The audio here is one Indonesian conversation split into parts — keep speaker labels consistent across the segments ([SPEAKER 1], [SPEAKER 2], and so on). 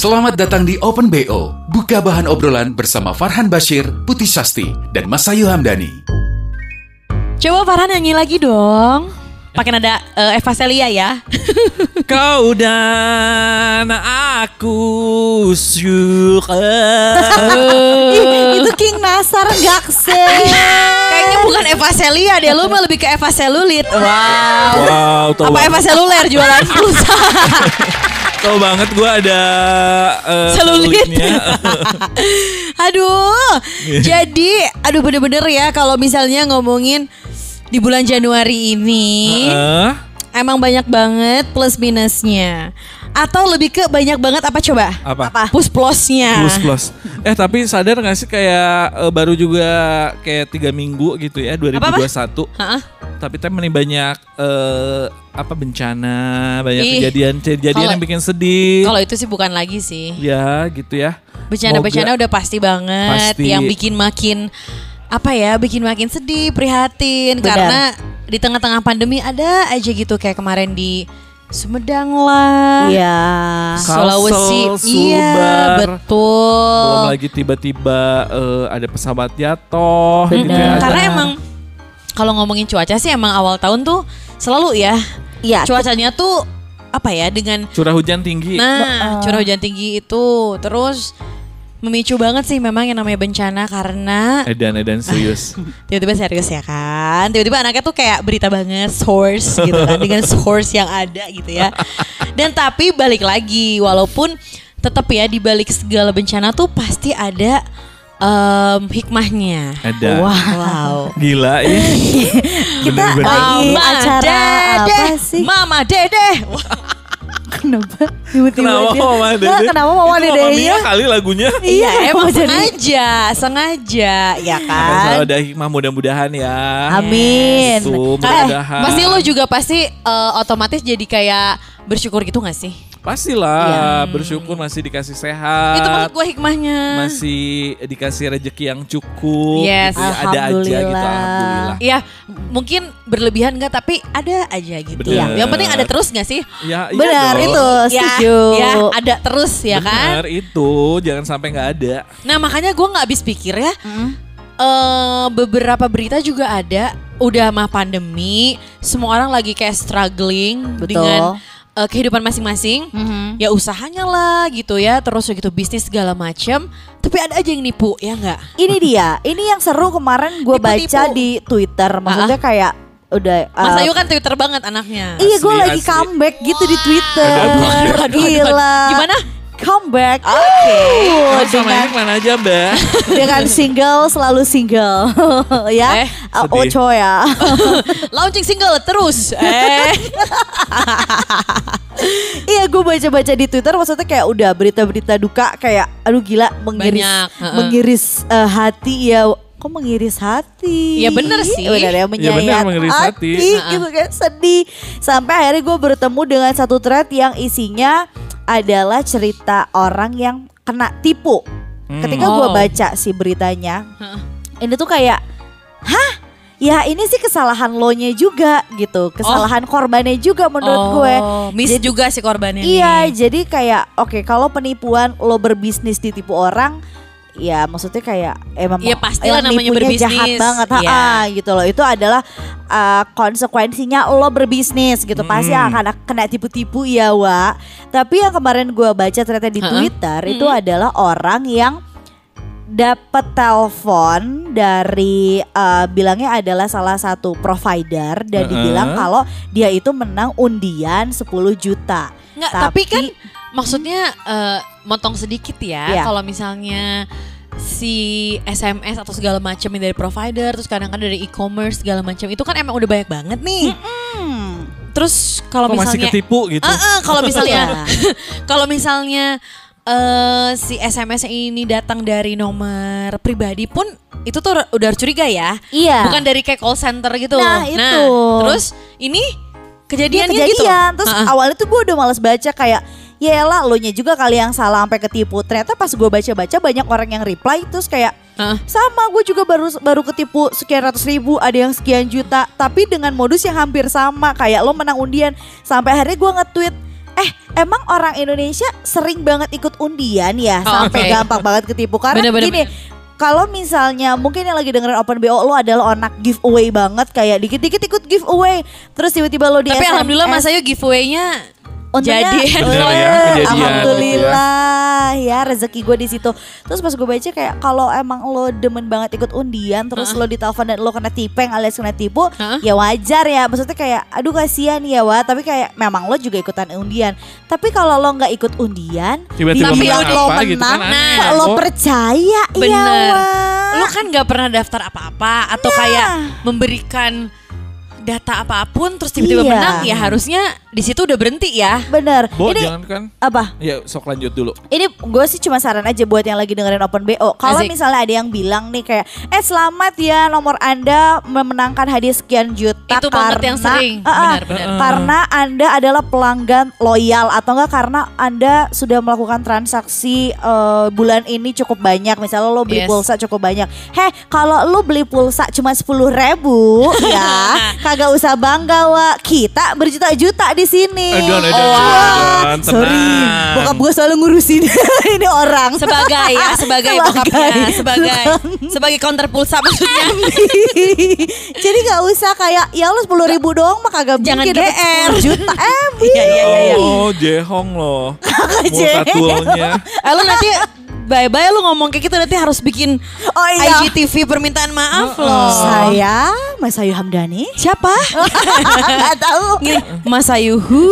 [SPEAKER 1] Selamat datang di Open BO. Buka bahan obrolan bersama Farhan Bashir, Putih Sasti, dan Mas Ayu Hamdani.
[SPEAKER 2] Coba Farhan nyanyi lagi dong. Pakai nada eh, Eva Celia ya.
[SPEAKER 3] Kau dan aku suka.
[SPEAKER 4] Ih, itu King Nasar gak sih?
[SPEAKER 2] Kayaknya bukan Eva Celia deh, lu mah lebih ke Eva Selulit. Wow.
[SPEAKER 3] Wow,
[SPEAKER 2] Apa Eva Seluler jualan pulsa?
[SPEAKER 3] tau banget gue ada eh,
[SPEAKER 2] Selulit.
[SPEAKER 3] selulitnya.
[SPEAKER 2] aduh. Jadi, aduh bener-bener ya kalau misalnya ngomongin di bulan Januari ini
[SPEAKER 3] Eh,
[SPEAKER 2] emang banyak banget plus minusnya. Atau lebih ke banyak banget apa coba?
[SPEAKER 3] apa?
[SPEAKER 2] Plus plusnya.
[SPEAKER 3] Plus plus. Eh tapi sadar gak sih kayak eh, baru juga kayak tiga minggu gitu ya 2021.
[SPEAKER 2] Hah?
[SPEAKER 3] Tapi tem nih banyak eh, apa bencana, banyak
[SPEAKER 2] Ih,
[SPEAKER 3] kejadian-kejadian
[SPEAKER 2] kalau-
[SPEAKER 3] yang bikin sedih.
[SPEAKER 2] Kalau itu sih bukan lagi sih.
[SPEAKER 3] Ya gitu ya.
[SPEAKER 2] Bencana-bencana udah pasti banget
[SPEAKER 3] Pasti.
[SPEAKER 2] yang bikin makin apa ya, bikin makin sedih, prihatin
[SPEAKER 4] Benar.
[SPEAKER 2] karena di tengah-tengah pandemi ada aja gitu kayak kemarin di Sumedang lah.
[SPEAKER 4] Iya.
[SPEAKER 2] Sulawesi,
[SPEAKER 3] Kalsel,
[SPEAKER 2] iya betul.
[SPEAKER 3] Belum lagi tiba-tiba eh, ada pesawat jatuh gitu
[SPEAKER 4] Benar.
[SPEAKER 3] ya. Ada-
[SPEAKER 2] Karena emang kalau ngomongin cuaca sih emang awal tahun tuh selalu ya
[SPEAKER 4] Iya.
[SPEAKER 2] cuacanya tuh apa ya dengan
[SPEAKER 3] curah hujan tinggi.
[SPEAKER 2] Nah, curah hujan tinggi itu terus memicu banget sih memang yang namanya bencana karena
[SPEAKER 3] Edan-edan serius.
[SPEAKER 2] tiba-tiba serius ya kan. Tiba-tiba anaknya tuh kayak berita banget source gitu kan dengan source yang ada gitu ya. Dan tapi balik lagi walaupun tetap ya di balik segala bencana tuh pasti ada em, hikmahnya.
[SPEAKER 3] Ada.
[SPEAKER 2] Wow.
[SPEAKER 3] Gila ya.
[SPEAKER 4] Kita
[SPEAKER 3] Bener-bener.
[SPEAKER 4] lagi
[SPEAKER 2] Mama
[SPEAKER 4] acara
[SPEAKER 2] Dede,
[SPEAKER 4] apa sih?
[SPEAKER 2] Mama Dede.
[SPEAKER 4] Kenapa? Tiba-tiba
[SPEAKER 3] Kenapa
[SPEAKER 4] dia-
[SPEAKER 3] Mama Dede?
[SPEAKER 4] Nah, Kenapa Mama
[SPEAKER 3] Itu
[SPEAKER 4] Dede
[SPEAKER 3] Mia kali lagunya.
[SPEAKER 2] Iya, emang
[SPEAKER 4] mau jadi-
[SPEAKER 2] sengaja, sengaja, ya kan?
[SPEAKER 3] selalu ada hikmah mudah-mudahan ya.
[SPEAKER 4] Amin.
[SPEAKER 3] Itu
[SPEAKER 2] Eh,
[SPEAKER 3] mudah-mudahan.
[SPEAKER 2] pasti lo juga pasti eh, otomatis jadi kayak bersyukur gitu gak sih?
[SPEAKER 3] Pastilah bersyukur masih dikasih sehat.
[SPEAKER 2] Itu maksud gue hikmahnya.
[SPEAKER 3] masih dikasih rezeki yang cukup.
[SPEAKER 2] Yes.
[SPEAKER 3] gitu ya. Ada aja gitu
[SPEAKER 4] Alhamdulillah.
[SPEAKER 2] Iya, mungkin berlebihan nggak tapi ada aja gitu.
[SPEAKER 3] Bener.
[SPEAKER 2] Yang penting ada terus gak sih?
[SPEAKER 3] Ya, iya
[SPEAKER 4] Benar
[SPEAKER 3] dong.
[SPEAKER 4] itu,
[SPEAKER 2] Ya,
[SPEAKER 4] setuju.
[SPEAKER 2] ya, ada terus ya kan?
[SPEAKER 3] Benar itu, jangan sampai nggak ada.
[SPEAKER 2] Nah makanya gue nggak habis pikir ya. eh, beberapa berita juga ada. Udah mah pandemi, semua orang lagi kayak struggling
[SPEAKER 4] Betul.
[SPEAKER 2] dengan eh, kehidupan masing-masing.
[SPEAKER 4] Mhm.
[SPEAKER 2] Ya usahanya lah gitu ya, terus udah gitu bisnis segala macam. Tapi ada aja yang nipu ya nggak?
[SPEAKER 4] Ini dia, ini yang seru kemarin gue baca di Twitter. Maksudnya kayak udah
[SPEAKER 2] Mas
[SPEAKER 4] uh,
[SPEAKER 2] Ayu kan Twitter banget anaknya.
[SPEAKER 4] Iya gue lagi
[SPEAKER 3] asli.
[SPEAKER 4] comeback gitu di Twitter.
[SPEAKER 3] Aduh, aduh,
[SPEAKER 2] aduh,
[SPEAKER 4] Gila.
[SPEAKER 2] Gimana?
[SPEAKER 4] Comeback.
[SPEAKER 2] Oke.
[SPEAKER 4] Uh,
[SPEAKER 3] Mas sama
[SPEAKER 4] dengan
[SPEAKER 3] mana aja mbak?
[SPEAKER 4] dengan single selalu single ya.
[SPEAKER 2] Eh,
[SPEAKER 4] Uh. Ocho ya.
[SPEAKER 2] Launching single terus. Eh.
[SPEAKER 4] iya gue baca-baca di Twitter maksudnya kayak udah berita-berita duka kayak aduh gila mengiris
[SPEAKER 2] Banyak, heeh.
[SPEAKER 4] mengiris uh, hati ya kok mengiris hati
[SPEAKER 2] Ya bener sih.
[SPEAKER 4] bener ya menyayat
[SPEAKER 3] mengiris hati.
[SPEAKER 4] gitu kan sedih sampai akhirnya gue bertemu dengan satu thread yang isinya adalah cerita orang yang kena tipu ketika gue
[SPEAKER 2] Oh.
[SPEAKER 4] baca si beritanya
[SPEAKER 2] Heeh.
[SPEAKER 4] ini tuh kayak hah ya ini sih kesalahan lo nya juga gitu kesalahan korbannya juga menurut gue
[SPEAKER 2] Oh, miss
[SPEAKER 4] Jadi-
[SPEAKER 2] juga si korbannya
[SPEAKER 4] Iya,
[SPEAKER 2] nih.
[SPEAKER 4] jadi kayak oke kalau penipuan lo berbisnis ditipu orang, ya maksudnya kayak emang
[SPEAKER 2] Iya, pastilah
[SPEAKER 4] yang
[SPEAKER 2] namanya
[SPEAKER 4] nipunya jahat
[SPEAKER 2] berbisnis.
[SPEAKER 4] banget,
[SPEAKER 2] Iya.
[SPEAKER 4] ha gitu loh. Itu adalah uh, konsekuensinya lo berbisnis gitu. Pasti
[SPEAKER 3] Hmm.
[SPEAKER 4] akan kena tipu-tipu ya, Wa. Tapi yang kemarin gua baca ternyata di
[SPEAKER 2] Ha-ha.
[SPEAKER 4] Twitter itu adalah orang yang dapat telepon dari uh, bilangnya adalah salah satu provider dan
[SPEAKER 3] Heeh.
[SPEAKER 4] dibilang kalau dia itu menang undian 10 juta.
[SPEAKER 2] Nggak, tapi, kan maksudnya eh, motong sedikit ya.
[SPEAKER 4] Iya.
[SPEAKER 2] Kalau misalnya si SMS atau segala macam yang dari provider terus kadang-kadang dari e-commerce segala macam itu kan emang udah banyak banget nih.
[SPEAKER 4] Hmm.
[SPEAKER 2] Terus kalau
[SPEAKER 3] Kok masih
[SPEAKER 2] misalnya
[SPEAKER 3] ketipu gitu?
[SPEAKER 2] Ah, ah, kalau misalnya
[SPEAKER 4] Iya.
[SPEAKER 2] kalau misalnya eh si SMS ini datang dari nomor pribadi pun itu tuh udah curiga ya.
[SPEAKER 4] Iya.
[SPEAKER 2] Bukan dari kayak call center gitu.
[SPEAKER 4] Nah, itu.
[SPEAKER 2] terus ini
[SPEAKER 4] Iya
[SPEAKER 2] kejadiannya gitu.
[SPEAKER 4] kejadian. Terus
[SPEAKER 2] Ha-ha.
[SPEAKER 4] awalnya tuh gue udah males baca kayak ya lah lo nya juga kali yang salah sampai ketipu. Ternyata pas gue baca-baca banyak orang yang reply terus kayak
[SPEAKER 2] Hah?
[SPEAKER 4] sama gue juga baru baru ketipu sekian ratus ribu ada yang sekian juta. Tapi dengan modus yang hampir sama kayak lo menang undian. Sampai akhirnya gue nge-tweet eh emang orang Indonesia sering banget ikut undian ya?
[SPEAKER 2] Oh,
[SPEAKER 4] sampai
[SPEAKER 2] oke.
[SPEAKER 4] gampang banget ketipu. Karena
[SPEAKER 2] Bener, bener,
[SPEAKER 4] gini kalau misalnya mungkin yang lagi dengerin Open BO lo adalah anak giveaway banget. Kayak dikit-dikit ikut giveaway. Terus tiba-tiba lo di
[SPEAKER 2] Tapi
[SPEAKER 4] SMS,
[SPEAKER 2] alhamdulillah Mas Ayu giveaway-nya
[SPEAKER 4] Untungnya,
[SPEAKER 2] jadi.
[SPEAKER 3] Bener ya,
[SPEAKER 4] eh,
[SPEAKER 3] kejadian.
[SPEAKER 4] Alhamdulillah ya rezeki gue di situ. Terus pas gue baca kayak kalau emang lo demen banget ikut undian, terus lo ditelepon dan lo kena tipeng alias kena tipu,
[SPEAKER 2] Hah?
[SPEAKER 4] ya wajar ya. Maksudnya kayak, aduh kasihan ya wa. Tapi kayak memang lo juga ikutan undian. Tapi kalau lo nggak ikut undian,
[SPEAKER 3] Tiba-tiba
[SPEAKER 2] Tapi menang
[SPEAKER 4] lo
[SPEAKER 3] gitu kan
[SPEAKER 4] menang,
[SPEAKER 3] aneh.
[SPEAKER 4] kok lo
[SPEAKER 3] Oh.
[SPEAKER 4] percaya ya
[SPEAKER 2] Bener.
[SPEAKER 4] wa.
[SPEAKER 2] Lu kan gak pernah daftar apa-apa atau
[SPEAKER 4] Nah.
[SPEAKER 2] kayak memberikan data apa pun terus tiba-tiba
[SPEAKER 4] Iya.
[SPEAKER 2] menang ya harusnya di situ udah berhenti ya.
[SPEAKER 4] Bener.
[SPEAKER 5] Bo,
[SPEAKER 4] Ini
[SPEAKER 5] jangan kan?
[SPEAKER 4] apa?
[SPEAKER 5] Ya, sok lanjut dulu.
[SPEAKER 4] Ini gue sih cuma saran aja buat yang lagi dengerin Open BO. Kalau misalnya ada yang bilang nih kayak, eh selamat ya nomor anda memenangkan hadiah sekian juta
[SPEAKER 2] Itu
[SPEAKER 4] karena
[SPEAKER 2] yang sering.
[SPEAKER 4] Ah, ah,
[SPEAKER 2] Benar-benar.
[SPEAKER 4] karena anda adalah pelanggan loyal atau enggak karena anda sudah melakukan transaksi eh, bulan ini cukup banyak. Misalnya lo beli
[SPEAKER 2] Yes.
[SPEAKER 4] pulsa cukup banyak. Heh, kalau lo beli pulsa cuma sepuluh ribu ya, kagak usah bangga wa. Kita berjuta-juta di sini.
[SPEAKER 3] Aduh, aduh,
[SPEAKER 4] Oh,
[SPEAKER 3] aduh, aduh,
[SPEAKER 4] Sorry, bokap gue selalu ngurusin ini orang.
[SPEAKER 2] Sebagai ya, sebagai bokapnya, sebagai sebagai counter pulsa maksudnya.
[SPEAKER 4] Jadi gak usah kayak ya lo sepuluh ribu doang mah kagak
[SPEAKER 2] Jangan
[SPEAKER 4] mungkin
[SPEAKER 2] GR.
[SPEAKER 4] 10 juta. Eh,
[SPEAKER 2] Iya iya iya. iya.
[SPEAKER 5] Oh, jehong loh.
[SPEAKER 4] jehong.
[SPEAKER 5] Multatulnya.
[SPEAKER 2] Eh, lu nanti bye-bye lu ngomong kayak gitu nanti harus bikin
[SPEAKER 4] Oh iya.
[SPEAKER 2] IGTV permintaan maaf loh.
[SPEAKER 4] Saya Mas Ayu Hamdani.
[SPEAKER 2] Siapa?
[SPEAKER 4] Gak tahu.
[SPEAKER 2] Gini, Mas Ayuhu.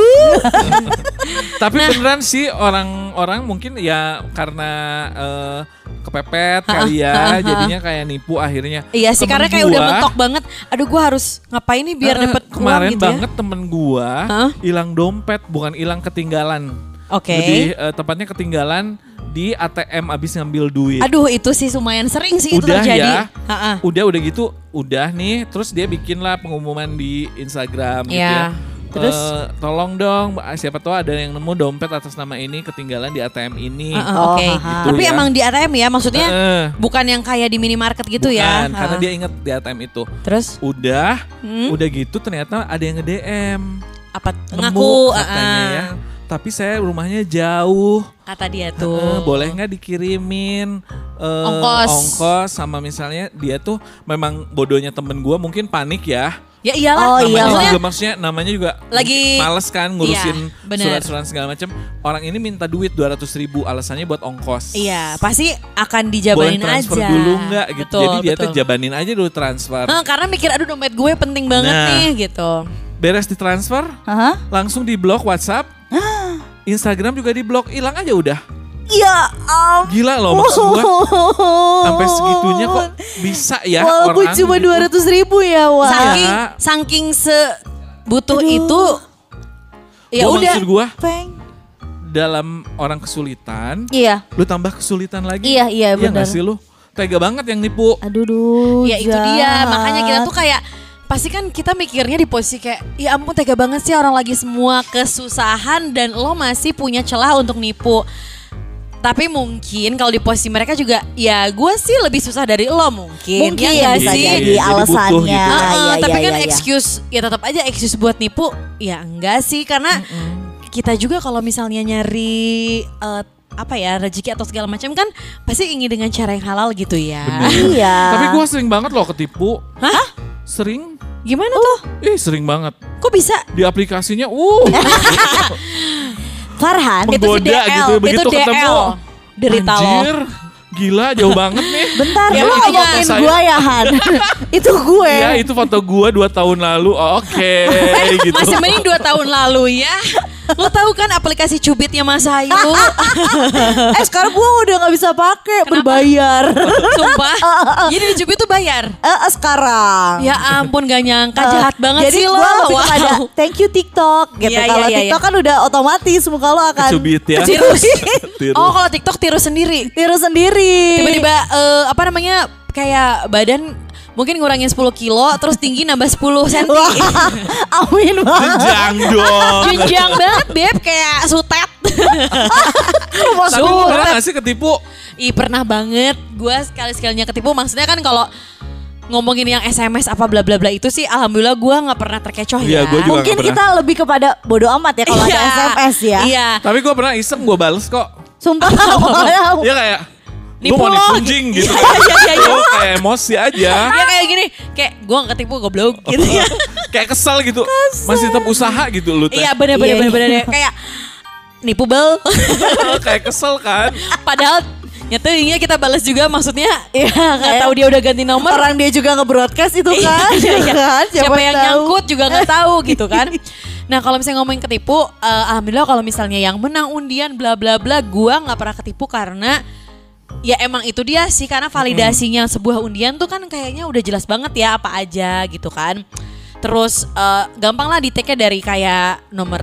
[SPEAKER 5] Tapi
[SPEAKER 2] Nah.
[SPEAKER 5] beneran sih orang-orang mungkin ya karena eh, kepepet kali ya, jadinya kayak nipu akhirnya.
[SPEAKER 2] Iya sih
[SPEAKER 5] Temen
[SPEAKER 2] karena kayak udah
[SPEAKER 5] gua,
[SPEAKER 2] mentok banget. Aduh gua harus ngapain nih biar
[SPEAKER 5] eh,
[SPEAKER 2] dapet
[SPEAKER 5] kemarin
[SPEAKER 2] uang gitu
[SPEAKER 5] banget temen gua hilang dompet bukan hilang ketinggalan.
[SPEAKER 2] ya. Oke.
[SPEAKER 5] Lebih eh, tepatnya ketinggalan di ATM abis ngambil duit.
[SPEAKER 2] Aduh itu sih lumayan sering sih itu
[SPEAKER 5] udah
[SPEAKER 2] terjadi.
[SPEAKER 5] ya,
[SPEAKER 2] Ha-ha.
[SPEAKER 5] udah udah gitu, udah nih, terus dia bikin lah pengumuman di Instagram gitu
[SPEAKER 2] Iya.
[SPEAKER 5] ya.
[SPEAKER 2] Terus?
[SPEAKER 5] Eh, tolong dong, siapa tahu ada yang nemu dompet atas nama ini ketinggalan di ATM ini.
[SPEAKER 2] Ha-ha,
[SPEAKER 4] Oh,
[SPEAKER 2] Oke. Tapi
[SPEAKER 5] Gitu ya.
[SPEAKER 2] emang di ATM ya maksudnya
[SPEAKER 5] Eh,
[SPEAKER 2] bukan yang kayak di minimarket gitu ya.
[SPEAKER 5] bukan, karena
[SPEAKER 2] Ha.
[SPEAKER 5] dia inget di ATM itu.
[SPEAKER 2] Terus
[SPEAKER 5] Udah,
[SPEAKER 2] Hmm?
[SPEAKER 5] udah gitu ternyata ada yang nge-DM.
[SPEAKER 2] apa
[SPEAKER 5] Nemu
[SPEAKER 2] ngaku
[SPEAKER 5] katanya
[SPEAKER 2] ha-ha.
[SPEAKER 5] ya. Tapi saya rumahnya jauh.
[SPEAKER 2] kata dia
[SPEAKER 5] Eh,
[SPEAKER 2] tuh.
[SPEAKER 5] boleh nggak dikirimin eh,
[SPEAKER 2] Ongkos.
[SPEAKER 5] ongkos sama misalnya dia tuh memang bodohnya temen gua mungkin panik ya.
[SPEAKER 2] Ya iyalah.
[SPEAKER 4] Oh,
[SPEAKER 5] namanya
[SPEAKER 4] iya.
[SPEAKER 2] Maksudnya
[SPEAKER 5] juga maksudnya namanya juga
[SPEAKER 2] Lagi-
[SPEAKER 5] males kan ngurusin
[SPEAKER 2] Iya,
[SPEAKER 5] surat-surat segala macam. Orang ini minta duit 200 ribu alasannya buat ongkos.
[SPEAKER 2] Iya, pasti akan
[SPEAKER 5] Boleh
[SPEAKER 2] dijabanin
[SPEAKER 5] transfer
[SPEAKER 2] aja.
[SPEAKER 5] dulu nggak gitu.
[SPEAKER 2] Betul,
[SPEAKER 5] Jadi dia tuh jabanin aja dulu transfer.
[SPEAKER 2] Hah, karena mikir aduh dompet gue penting banget
[SPEAKER 5] Nah.
[SPEAKER 2] nih gitu.
[SPEAKER 5] Beres ditransfer,
[SPEAKER 4] Hah?
[SPEAKER 5] langsung di blok WhatsApp. Instagram juga di blok, hilang aja udah.
[SPEAKER 4] Ya ampun.
[SPEAKER 5] Gila loh maksud gua. Sampai segitunya kok bisa ya
[SPEAKER 4] Walaupun
[SPEAKER 5] orang
[SPEAKER 4] cuma
[SPEAKER 5] gitu.
[SPEAKER 4] dua ratus ribu ya wah.
[SPEAKER 2] Saking
[SPEAKER 5] Iya.
[SPEAKER 2] saking sebutuh
[SPEAKER 4] Aduh.
[SPEAKER 2] itu ya
[SPEAKER 5] Gua
[SPEAKER 2] udah
[SPEAKER 5] Maksud gua
[SPEAKER 4] Peng.
[SPEAKER 5] dalam orang kesulitan,
[SPEAKER 4] Iya.
[SPEAKER 5] lu tambah kesulitan lagi.
[SPEAKER 4] Iya, iya,
[SPEAKER 5] nggak
[SPEAKER 4] benar.
[SPEAKER 5] sih lu? Tega banget yang nipu.
[SPEAKER 4] Aduh duh.
[SPEAKER 2] ya itu dia
[SPEAKER 4] jahat.
[SPEAKER 2] makanya kita tuh kayak pasti kan kita mikirnya di posisi kayak ya ampun tega banget sih orang lagi semua kesusahan dan lo masih punya celah untuk nipu tapi mungkin kalau di posisi mereka juga ya gue sih lebih susah dari lo mungkin,
[SPEAKER 4] Mungkin
[SPEAKER 2] ya nggak
[SPEAKER 4] bisa
[SPEAKER 2] sih?
[SPEAKER 4] jadi
[SPEAKER 5] butuh
[SPEAKER 4] alasannya.
[SPEAKER 5] gitu.
[SPEAKER 2] Ah, ah,
[SPEAKER 4] Iya,
[SPEAKER 2] tapi
[SPEAKER 4] iya,
[SPEAKER 2] kan
[SPEAKER 4] iya, iya.
[SPEAKER 2] excuse ya tetap aja excuse buat nipu ya enggak sih karena kita juga kalau misalnya nyari eh, apa ya rezeki atau segala macam kan pasti ingin dengan cara yang halal gitu ya.
[SPEAKER 4] Iya.
[SPEAKER 5] Tapi gua sering banget loh ketipu.
[SPEAKER 2] Hah?
[SPEAKER 5] Sering?
[SPEAKER 2] Gimana tuh?
[SPEAKER 5] Ih sering banget.
[SPEAKER 2] Kok bisa?
[SPEAKER 5] Di aplikasinya, uh.
[SPEAKER 4] Farhan.
[SPEAKER 2] Itu si DL,
[SPEAKER 5] gitu, begitu
[SPEAKER 2] itu DL.
[SPEAKER 5] ketemu.
[SPEAKER 2] Derita lo.
[SPEAKER 5] Anjir, gila jauh banget nih.
[SPEAKER 4] Bentar,
[SPEAKER 2] Ya, makanya
[SPEAKER 4] ngomongin gue ya Han. itu gue.
[SPEAKER 5] Iya itu foto gua dua tahun lalu. Oh, Oke gitu.
[SPEAKER 2] Masih mending dua tahun lalu ya. Lo tahu kan aplikasi cubitnya Mas Ayu?
[SPEAKER 4] eh sekarang gue udah nggak bisa pakai berbayar.
[SPEAKER 2] Sumpah. Jadi di cubit tuh bayar.
[SPEAKER 4] Eh, eh, sekarang.
[SPEAKER 2] Ya ampun gak nyangka
[SPEAKER 4] Eh,
[SPEAKER 2] jahat banget
[SPEAKER 4] jadi
[SPEAKER 2] sih lo.
[SPEAKER 4] gua lebih
[SPEAKER 2] Wow.
[SPEAKER 4] kepada thank you TikTok gitu.
[SPEAKER 2] Iya,
[SPEAKER 4] Kalau
[SPEAKER 2] iya, iya,
[SPEAKER 4] TikTok
[SPEAKER 2] iya.
[SPEAKER 4] kan udah otomatis muka lo akan
[SPEAKER 5] Kecubit ya.
[SPEAKER 4] kecubit.
[SPEAKER 5] Tiru.
[SPEAKER 2] Oh kalau TikTok tiru sendiri.
[SPEAKER 4] Tiru sendiri.
[SPEAKER 2] Tiba-tiba eh, apa namanya kayak badan mungkin ngurangin 10 kilo terus tinggi nambah 10 cm.
[SPEAKER 4] Wah, amin banget.
[SPEAKER 5] Jenjang dong.
[SPEAKER 2] Jenjang banget beb kayak sutet.
[SPEAKER 5] Tapi lu pernah gak sih ketipu?
[SPEAKER 2] Ih pernah banget gue sekali-sekalinya ketipu maksudnya kan kalau ngomongin yang SMS apa bla bla bla itu sih alhamdulillah gue nggak pernah terkecoh
[SPEAKER 5] Iya,
[SPEAKER 2] ya.
[SPEAKER 5] gua juga
[SPEAKER 4] Mungkin kita lebih kepada bodo amat ya kalau ada
[SPEAKER 2] Iya.
[SPEAKER 4] SMS ya.
[SPEAKER 2] Iya.
[SPEAKER 5] Tapi gue pernah iseng gue bales kok.
[SPEAKER 4] Sumpah.
[SPEAKER 5] Dia kayak
[SPEAKER 2] Nipu
[SPEAKER 5] Gue mau dipunjing gitu.
[SPEAKER 2] Iya, iya, iya, iya.
[SPEAKER 5] Kayak emosi aja.
[SPEAKER 2] Ya kayak gini, kayak gue gak ketipu goblok gitu ya.
[SPEAKER 5] kayak kesel gitu. Masih tetap usaha gitu lu teh.
[SPEAKER 2] Iya bener bener
[SPEAKER 4] Iya,
[SPEAKER 2] bener bener
[SPEAKER 4] iya.
[SPEAKER 2] kayak nipu bel.
[SPEAKER 5] kayak kesel kan.
[SPEAKER 2] Padahal nyatanya kita balas juga maksudnya
[SPEAKER 4] Iya,
[SPEAKER 2] nggak tahu dia udah ganti nomor.
[SPEAKER 4] Orang dia juga nge-broadcast itu
[SPEAKER 2] Iya,
[SPEAKER 4] kan.
[SPEAKER 2] iya, iya.
[SPEAKER 4] kan?
[SPEAKER 2] Siapa, yang
[SPEAKER 4] tahu.
[SPEAKER 2] nyangkut juga nggak tahu gitu kan. Nah kalau misalnya ngomongin ketipu, eh, alhamdulillah kalau misalnya yang menang undian bla bla bla, gua nggak pernah ketipu karena ya emang itu dia sih karena validasinya sebuah undian tuh kan kayaknya udah jelas banget ya apa aja gitu kan. Terus eh, gampang lah di dari kayak nomor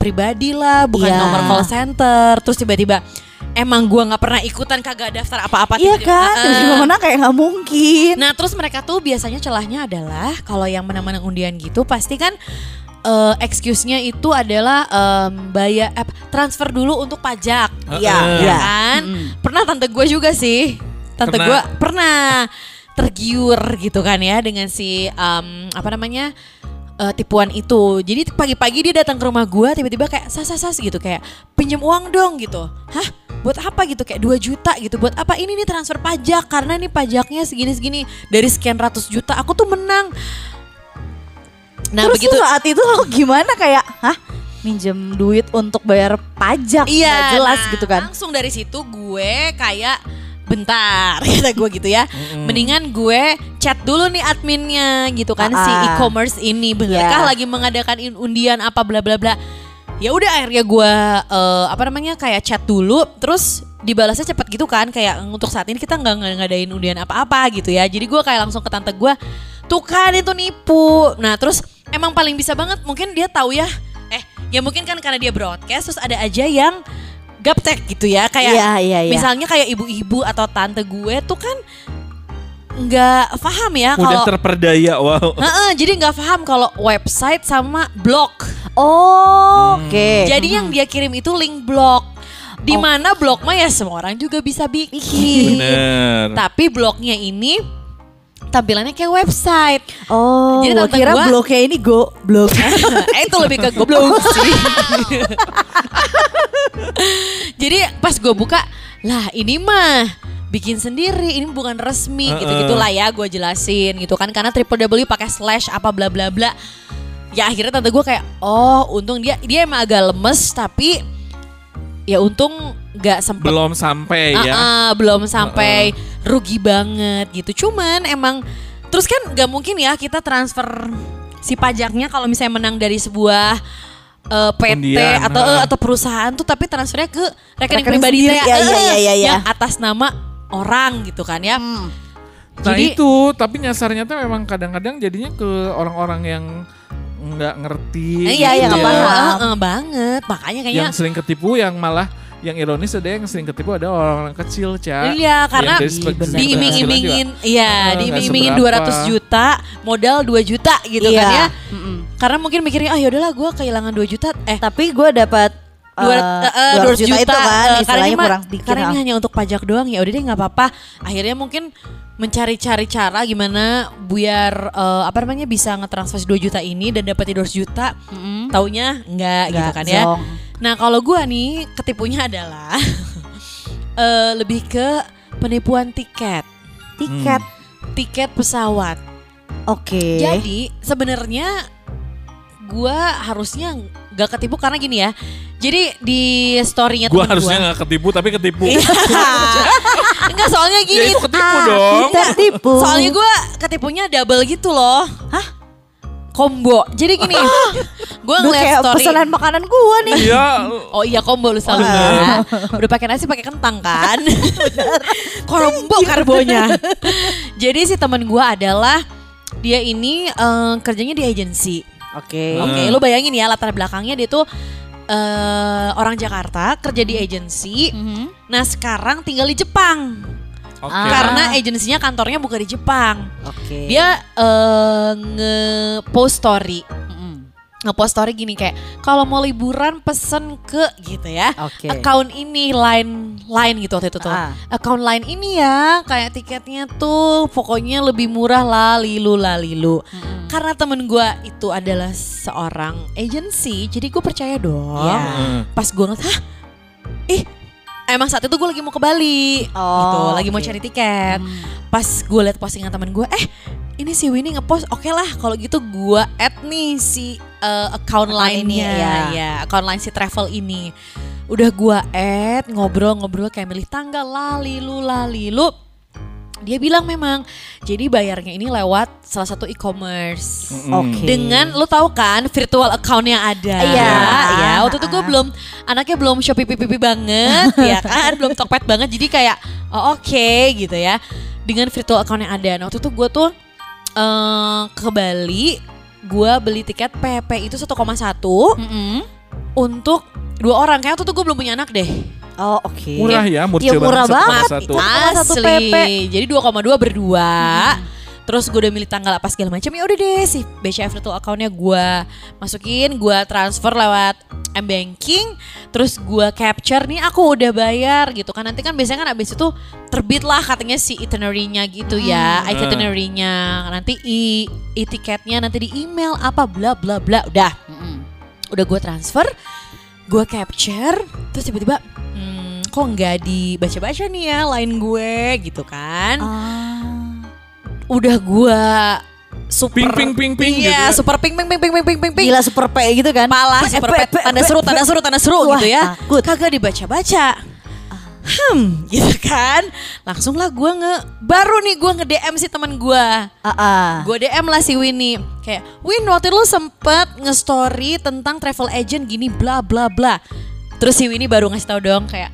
[SPEAKER 2] pribadi lah, bukan
[SPEAKER 4] Iya.
[SPEAKER 2] nomor call center. Terus tiba-tiba emang gua nggak pernah ikutan kagak daftar apa-apa.
[SPEAKER 4] Iya
[SPEAKER 2] tiba-tiba,
[SPEAKER 4] kan,
[SPEAKER 2] "Eh,
[SPEAKER 4] tiba-tiba menang kayak nggak mungkin.
[SPEAKER 2] Nah terus mereka tuh biasanya celahnya adalah kalau yang menang-menang undian gitu pasti kan eh, excuse-nya itu adalah em, bayar eh, transfer dulu untuk pajak.
[SPEAKER 4] Iya,
[SPEAKER 2] Ya
[SPEAKER 4] iya.
[SPEAKER 2] kan? Pernah tante gue juga sih. Tante gue pernah tergiur gitu kan ya dengan si em, apa namanya? eh, tipuan itu. Jadi pagi-pagi dia datang ke rumah gue tiba-tiba kayak sas sas sas gitu kayak pinjam uang dong gitu. Hah? Buat apa gitu kayak 2 juta gitu. Buat apa ini nih transfer pajak karena nih pajaknya segini-segini dari sekian ratus juta. Aku tuh menang. Nah,
[SPEAKER 4] Terus
[SPEAKER 2] begitu
[SPEAKER 4] saat itu lo gimana kayak, hah? Minjem duit untuk bayar pajak?
[SPEAKER 2] Iya,
[SPEAKER 4] Nggak jelas
[SPEAKER 2] nah,
[SPEAKER 4] gitu kan.
[SPEAKER 2] Langsung dari situ gue kayak bentar kata gue gitu ya. Mendingan gue chat dulu nih adminnya gitu kan si
[SPEAKER 4] Ah.
[SPEAKER 2] e-commerce ini benarkah
[SPEAKER 4] Iya.
[SPEAKER 2] lagi mengadakan undian apa bla bla bla. Ya udah akhirnya gue eh, apa namanya kayak chat dulu terus dibalasnya cepet gitu kan kayak untuk saat ini kita nggak ngadain undian apa-apa gitu ya. Jadi gue kayak langsung ke tante gue tuh kan itu nipu. Nah terus emang paling bisa banget mungkin dia tahu ya. Eh ya mungkin kan karena dia broadcast terus ada aja yang gaptek gitu ya kayak
[SPEAKER 4] Iya, iya, iya.
[SPEAKER 2] misalnya kayak ibu-ibu atau tante gue tuh kan nggak paham ya
[SPEAKER 5] Udah
[SPEAKER 2] kalau
[SPEAKER 5] terperdaya wow.
[SPEAKER 2] Heeh, jadi nggak paham kalau website sama blog.
[SPEAKER 4] Oh, oke.
[SPEAKER 2] Jadi yang dia kirim itu link blog. Di mana blog mah ya semua orang juga bisa bikin.
[SPEAKER 5] Bener.
[SPEAKER 2] Tapi blognya ini tampilannya kayak website.
[SPEAKER 4] Oh,
[SPEAKER 2] Jadi tante
[SPEAKER 4] kira
[SPEAKER 2] gua-
[SPEAKER 4] bloknya ini go blok.
[SPEAKER 2] eh itu lebih ke goblok sih. Jadi pas gue buka, lah ini mah bikin sendiri, ini bukan resmi
[SPEAKER 5] Heeh.
[SPEAKER 2] gitu gitulah ya gue jelasin gitu kan karena triple W pakai slash apa bla bla bla. Ya akhirnya tante gue kayak oh untung dia dia emang agak lemes tapi ya untung nggak sempet
[SPEAKER 5] Belum sampai ya.
[SPEAKER 2] Ah-ah, belum sampai rugi banget gitu. Cuman emang terus kan nggak mungkin ya kita transfer si pajaknya kalau misalnya menang dari sebuah eh, PT
[SPEAKER 5] Undian,
[SPEAKER 2] atau eh,
[SPEAKER 5] ha.
[SPEAKER 2] atau perusahaan tuh tapi transfernya ke rekening,
[SPEAKER 4] Rekening
[SPEAKER 2] pribadi
[SPEAKER 4] sendiri,
[SPEAKER 2] teh,
[SPEAKER 4] ya,
[SPEAKER 2] eh,
[SPEAKER 4] ya, ya, ya, ya.
[SPEAKER 2] yang atas nama orang gitu kan ya.
[SPEAKER 5] Nah
[SPEAKER 2] Jadi-
[SPEAKER 5] itu, tapi nyasarnya tuh memang kadang-kadang jadinya ke orang-orang yang nggak ngerti.
[SPEAKER 4] Eh, iya, iya,
[SPEAKER 5] gitu
[SPEAKER 4] nggak
[SPEAKER 5] ya.
[SPEAKER 4] paham.
[SPEAKER 2] Eh, eh, banget. Makanya kayaknya
[SPEAKER 5] Yang sering ketipu yang malah yang ironis ada yang sering ketipu ada orang-orang kecil, Ca.
[SPEAKER 2] Iya, karena diiming-imingin iya diiming-imingin
[SPEAKER 5] seberapa.
[SPEAKER 2] 200 juta modal 2 juta gitu
[SPEAKER 4] Iya.
[SPEAKER 2] kan ya
[SPEAKER 4] Mm-mm.
[SPEAKER 2] karena mungkin mikirnya ah yaudahlah gue kehilangan 2 juta eh
[SPEAKER 4] Tapi gue dapat
[SPEAKER 2] dua
[SPEAKER 4] 200
[SPEAKER 2] ratus
[SPEAKER 4] juta, itu kan,
[SPEAKER 2] eh, karena ini
[SPEAKER 4] kurang sedikit.
[SPEAKER 2] karena ini hanya untuk pajak doang ya udah deh nggak apa-apa akhirnya mungkin mencari-cari cara gimana biar eh, apa namanya bisa ngetransfer 2 juta ini dan dapat 200 juta taunya enggak gitu
[SPEAKER 4] Nggak,
[SPEAKER 2] kan ya
[SPEAKER 4] zonk.
[SPEAKER 2] nah kalau gua nih ketipunya adalah eh, lebih ke penipuan tiket
[SPEAKER 4] Tiket.
[SPEAKER 2] tiket pesawat
[SPEAKER 4] Oke.
[SPEAKER 2] jadi sebenarnya gua harusnya nggak ketipu karena gini ya jadi di storynya
[SPEAKER 5] Gua harusnya
[SPEAKER 2] gua-
[SPEAKER 5] nggak ketipu tapi ketipu.
[SPEAKER 2] Iya. Enggak soalnya
[SPEAKER 5] ya
[SPEAKER 2] gini.
[SPEAKER 5] itu ketipu dong.
[SPEAKER 4] Tertipu.
[SPEAKER 2] Soalnya gue ketipunya double gitu loh. combo. Jadi gini, gue
[SPEAKER 4] Udah
[SPEAKER 2] ngeliat
[SPEAKER 4] kayak
[SPEAKER 2] story.
[SPEAKER 4] pesanan makanan gua nih.
[SPEAKER 5] Iya.
[SPEAKER 2] Oh iya combo lu selalu ya. Udah pakai nasi pakai kentang kan? combo karbonya. Jadi si teman gue adalah dia ini eh, kerjanya di agensi.
[SPEAKER 4] Oke.
[SPEAKER 2] Oke, lu bayangin ya latar belakangnya dia tuh eh, orang Jakarta kerja di agensi. Nah sekarang tinggal di Jepang
[SPEAKER 5] Oke.
[SPEAKER 2] karena agensinya kantornya bukan di Jepang.
[SPEAKER 4] Oke.
[SPEAKER 2] Dia eh, nge-post story. Nge-post story gini kayak kalau mau liburan pesen ke gitu ya.
[SPEAKER 4] Oke.
[SPEAKER 2] Account ini line line gitu waktu itu tuh.
[SPEAKER 4] Ah.
[SPEAKER 2] Account line ini ya kayak tiketnya tuh pokoknya lebih murah lah lilu lah lilu. Karena temen gua itu adalah seorang agency jadi gue percaya dong.
[SPEAKER 5] Hmm.
[SPEAKER 2] Pas gue ngeliat hah ih emang saat itu gue lagi mau ke Bali
[SPEAKER 4] Oh,
[SPEAKER 2] gitu lagi mau cari tiket. Pas gue liat postingan temen gue eh ini si Winnie ngepost oke lah kalau gitu gue add nih si uh, account
[SPEAKER 4] Account ini,
[SPEAKER 2] line-nya
[SPEAKER 4] ya.
[SPEAKER 2] ya account line si travel ini. Udah gue add ngobrol-ngobrol kayak milih tanggal lalilu lalilu. Dia bilang memang jadi bayarnya ini lewat salah satu e-commerce.
[SPEAKER 4] Oke.
[SPEAKER 2] dengan lu tahu kan virtual account yang ada.
[SPEAKER 4] Iya.
[SPEAKER 2] ya waktu itu gue belum anaknya belum shopee pipi banget ya kan belum tokped banget. Jadi kayak oh, oke gitu ya. Dengan virtual account yang ada. Nah, waktu itu gue tuh eh, ke Bali gue beli tiket PP itu 1,1 untuk dua orang kayak waktu itu gue belum punya anak deh
[SPEAKER 4] Oh oke.
[SPEAKER 5] Murah ya, murce
[SPEAKER 4] Iya, murah
[SPEAKER 5] banget,
[SPEAKER 4] banget.
[SPEAKER 5] 1,1.
[SPEAKER 4] Itu cuma satu
[SPEAKER 2] Asli.
[SPEAKER 4] PP.
[SPEAKER 2] Jadi 2,2 berdua. Terus gue udah milih tanggal apa segala macam ya udah deh si BCA virtual accountnya gue masukin, gue transfer lewat m banking, terus gue capture nih aku udah bayar gitu kan. Nanti kan biasanya kan abis itu terbit lah katanya si itinerary-nya gitu ya, itinerary-nya. Nanti i, i tiketnya nanti di email apa bla bla bla udah, udah gue transfer, gue capture, terus tiba-tiba hmm, kok nggak dibaca-baca nih ya line gue gitu kan udah gua super
[SPEAKER 5] Ping, ping, ping, ping
[SPEAKER 2] iya
[SPEAKER 5] gitu.
[SPEAKER 2] super ping ping ping ping ping ping ping. Ping
[SPEAKER 4] Gila super P gitu kan.
[SPEAKER 2] pala super
[SPEAKER 4] P,
[SPEAKER 2] tanda seru tanda seru tanda seru
[SPEAKER 4] Wah,
[SPEAKER 2] gitu ya.
[SPEAKER 4] takut.
[SPEAKER 2] kagak dibaca baca hmm gitu kan? Langsung lah gua nge baru nih gua nge DM si teman gua.
[SPEAKER 4] Ah, ah.
[SPEAKER 2] Gue DM lah si Winnie. Kayak Win waktu itu lu sempet nge-story tentang travel agent gini bla bla bla. Terus si Winnie baru ngasih tau dong kayak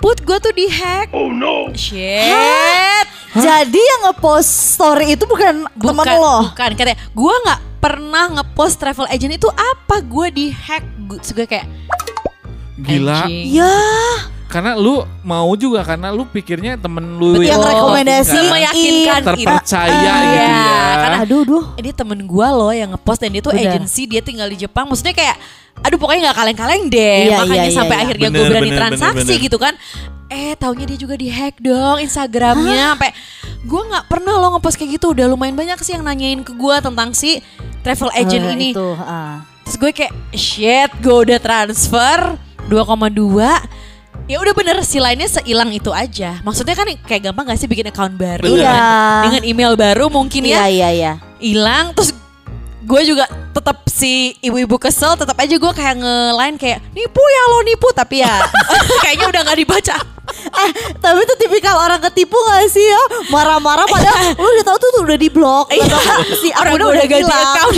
[SPEAKER 2] Put gue tuh di hack. Oh no. Shit.
[SPEAKER 4] Jadi yang ngepost story itu bukan, teman lo.
[SPEAKER 2] Bukan. Katanya Gue gak pernah ngepost travel agent itu apa? Gue di hack. Terus gue kayak
[SPEAKER 5] Gila.
[SPEAKER 2] anjing.
[SPEAKER 4] Ya,
[SPEAKER 5] Karena lu mau juga karena lu pikirnya temen lu
[SPEAKER 4] Yang rekomendasi.
[SPEAKER 5] kan,
[SPEAKER 2] Meyakinkan
[SPEAKER 5] terpercaya
[SPEAKER 2] Iya,
[SPEAKER 5] gitu ya.
[SPEAKER 2] karena
[SPEAKER 4] aduh, duh.
[SPEAKER 2] Ini temen gue loh yang ngepost dan dia tuh agensi dia tinggal di Jepang maksudnya kayak aduh pokoknya nggak kaleng-kaleng deh
[SPEAKER 4] Iya,
[SPEAKER 2] makanya
[SPEAKER 4] iya, iya,
[SPEAKER 2] sampai
[SPEAKER 4] iya.
[SPEAKER 2] akhirnya gue berani
[SPEAKER 5] bener,
[SPEAKER 2] transaksi
[SPEAKER 5] bener, bener.
[SPEAKER 2] gitu kan eh taunya dia juga di hack dong Instagramnya sampai gue nggak pernah lo ngepost kayak gitu udah lumayan banyak sih yang nanyain ke gue tentang si travel agent
[SPEAKER 4] Eh,
[SPEAKER 2] ini
[SPEAKER 4] Itu, ah.
[SPEAKER 2] terus gue kayak shit gue udah transfer 2,2 ya udah bener si lainnya seilang itu aja. Maksudnya kan kayak gampang gak sih bikin account baru?
[SPEAKER 4] Iya.
[SPEAKER 2] dengan, dengan email baru mungkin ya.
[SPEAKER 4] Iya, iya, iya.
[SPEAKER 2] hilang terus gue juga tetap si ibu-ibu kesel tetap aja gue kayak nge-line kayak nipu ya lo nipu. Tapi ya kayaknya udah nggak dibaca
[SPEAKER 4] Eh, tapi itu tipikal orang ketipu gak sih ya? Marah-marah padahal lu udah tahu tuh, tuh udah di blok.
[SPEAKER 2] Iya.
[SPEAKER 4] si
[SPEAKER 2] orang gue udah ganti account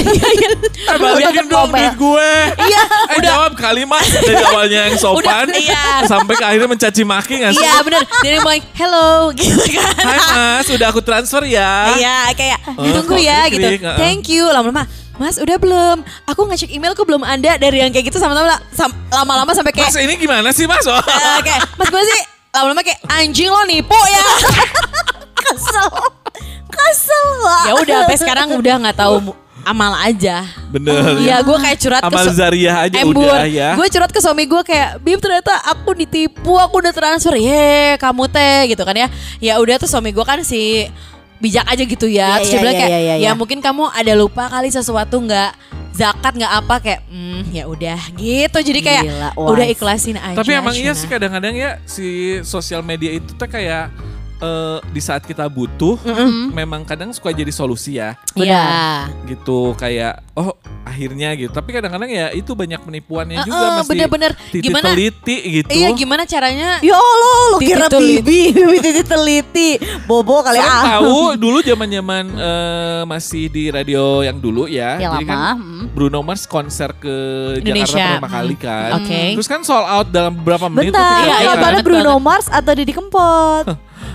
[SPEAKER 5] Eh, balikin dong duit gue.
[SPEAKER 2] Iya,
[SPEAKER 5] Eh jawab kalimat dari awalnya yang sopan
[SPEAKER 2] Udah, iya.
[SPEAKER 5] sampai ke akhirnya mencaci maki gak sih?
[SPEAKER 2] iya bener dari mulai hello gitu kan
[SPEAKER 5] Hai mas, udah aku transfer ya.
[SPEAKER 2] Iya kayak
[SPEAKER 5] Oh,
[SPEAKER 2] tunggu
[SPEAKER 5] kok
[SPEAKER 2] ya gitu. Thank you lama-lama. Mas udah belum? Aku ngecek emailku belum ada dari yang kayak gitu sama-sama sam- lama-lama sampai kayak
[SPEAKER 5] Mas ini gimana sih mas? Oh.
[SPEAKER 2] eh, kayak Mas gue sih lama-lama kayak anjing lo nipu ya.
[SPEAKER 4] Kesel. Kesel gak?
[SPEAKER 2] ya udah sampai sekarang udah nggak tahu amal aja.
[SPEAKER 5] Bener.
[SPEAKER 2] Iya gue kayak curhat
[SPEAKER 5] Amal Zariah aja
[SPEAKER 2] Embur.
[SPEAKER 5] udah ya.
[SPEAKER 2] Gue curhat ke suami gue kayak Bib ternyata aku ditipu Aku udah transfer Ye kamu teh gitu kan ya Ya udah tuh suami gue kan si bijak aja gitu ya
[SPEAKER 4] Iya,
[SPEAKER 2] Terus dia
[SPEAKER 4] iya,
[SPEAKER 2] bilang
[SPEAKER 4] iya,
[SPEAKER 2] kayak
[SPEAKER 4] iya,
[SPEAKER 2] Ya
[SPEAKER 4] iya.
[SPEAKER 2] mungkin kamu ada lupa kali sesuatu nggak zakat nggak apa kayak hmm ya udah gitu. Jadi kayak
[SPEAKER 4] Gila,
[SPEAKER 2] udah ikhlasin aja
[SPEAKER 5] Tapi emang iya sih kadang-kadang ya si sosial media itu tuh kayak eh, di saat kita butuh memang kadang suka jadi solusi ya
[SPEAKER 2] Iya.
[SPEAKER 5] gitu kayak oh akhirnya gitu tapi kadang-kadang ya itu banyak penipuannya juga
[SPEAKER 2] Heeh,
[SPEAKER 5] mesti
[SPEAKER 2] bener-bener.
[SPEAKER 5] titi
[SPEAKER 2] Gimana-
[SPEAKER 5] teliti gitu
[SPEAKER 2] Iya gimana caranya?
[SPEAKER 4] Ya Allah, lo
[SPEAKER 2] Titi
[SPEAKER 4] kira bibi, bibi titi teliti. Bobo kali ah.
[SPEAKER 5] tahu dulu zaman-zaman eh, masih di radio yang dulu ya.
[SPEAKER 4] Yang
[SPEAKER 5] Jadi kan
[SPEAKER 4] lama, mm.
[SPEAKER 5] Bruno Mars konser ke
[SPEAKER 2] Indonesia.
[SPEAKER 5] Jakarta pertama kali
[SPEAKER 2] Hmm.
[SPEAKER 5] kan.
[SPEAKER 2] Oke.
[SPEAKER 5] Terus kan sold out dalam beberapa menit.
[SPEAKER 4] Bentar,
[SPEAKER 5] tuh
[SPEAKER 2] Iya,
[SPEAKER 5] kita
[SPEAKER 2] iya,
[SPEAKER 5] kan.
[SPEAKER 4] Bruno. Mars atau Didi Kempot?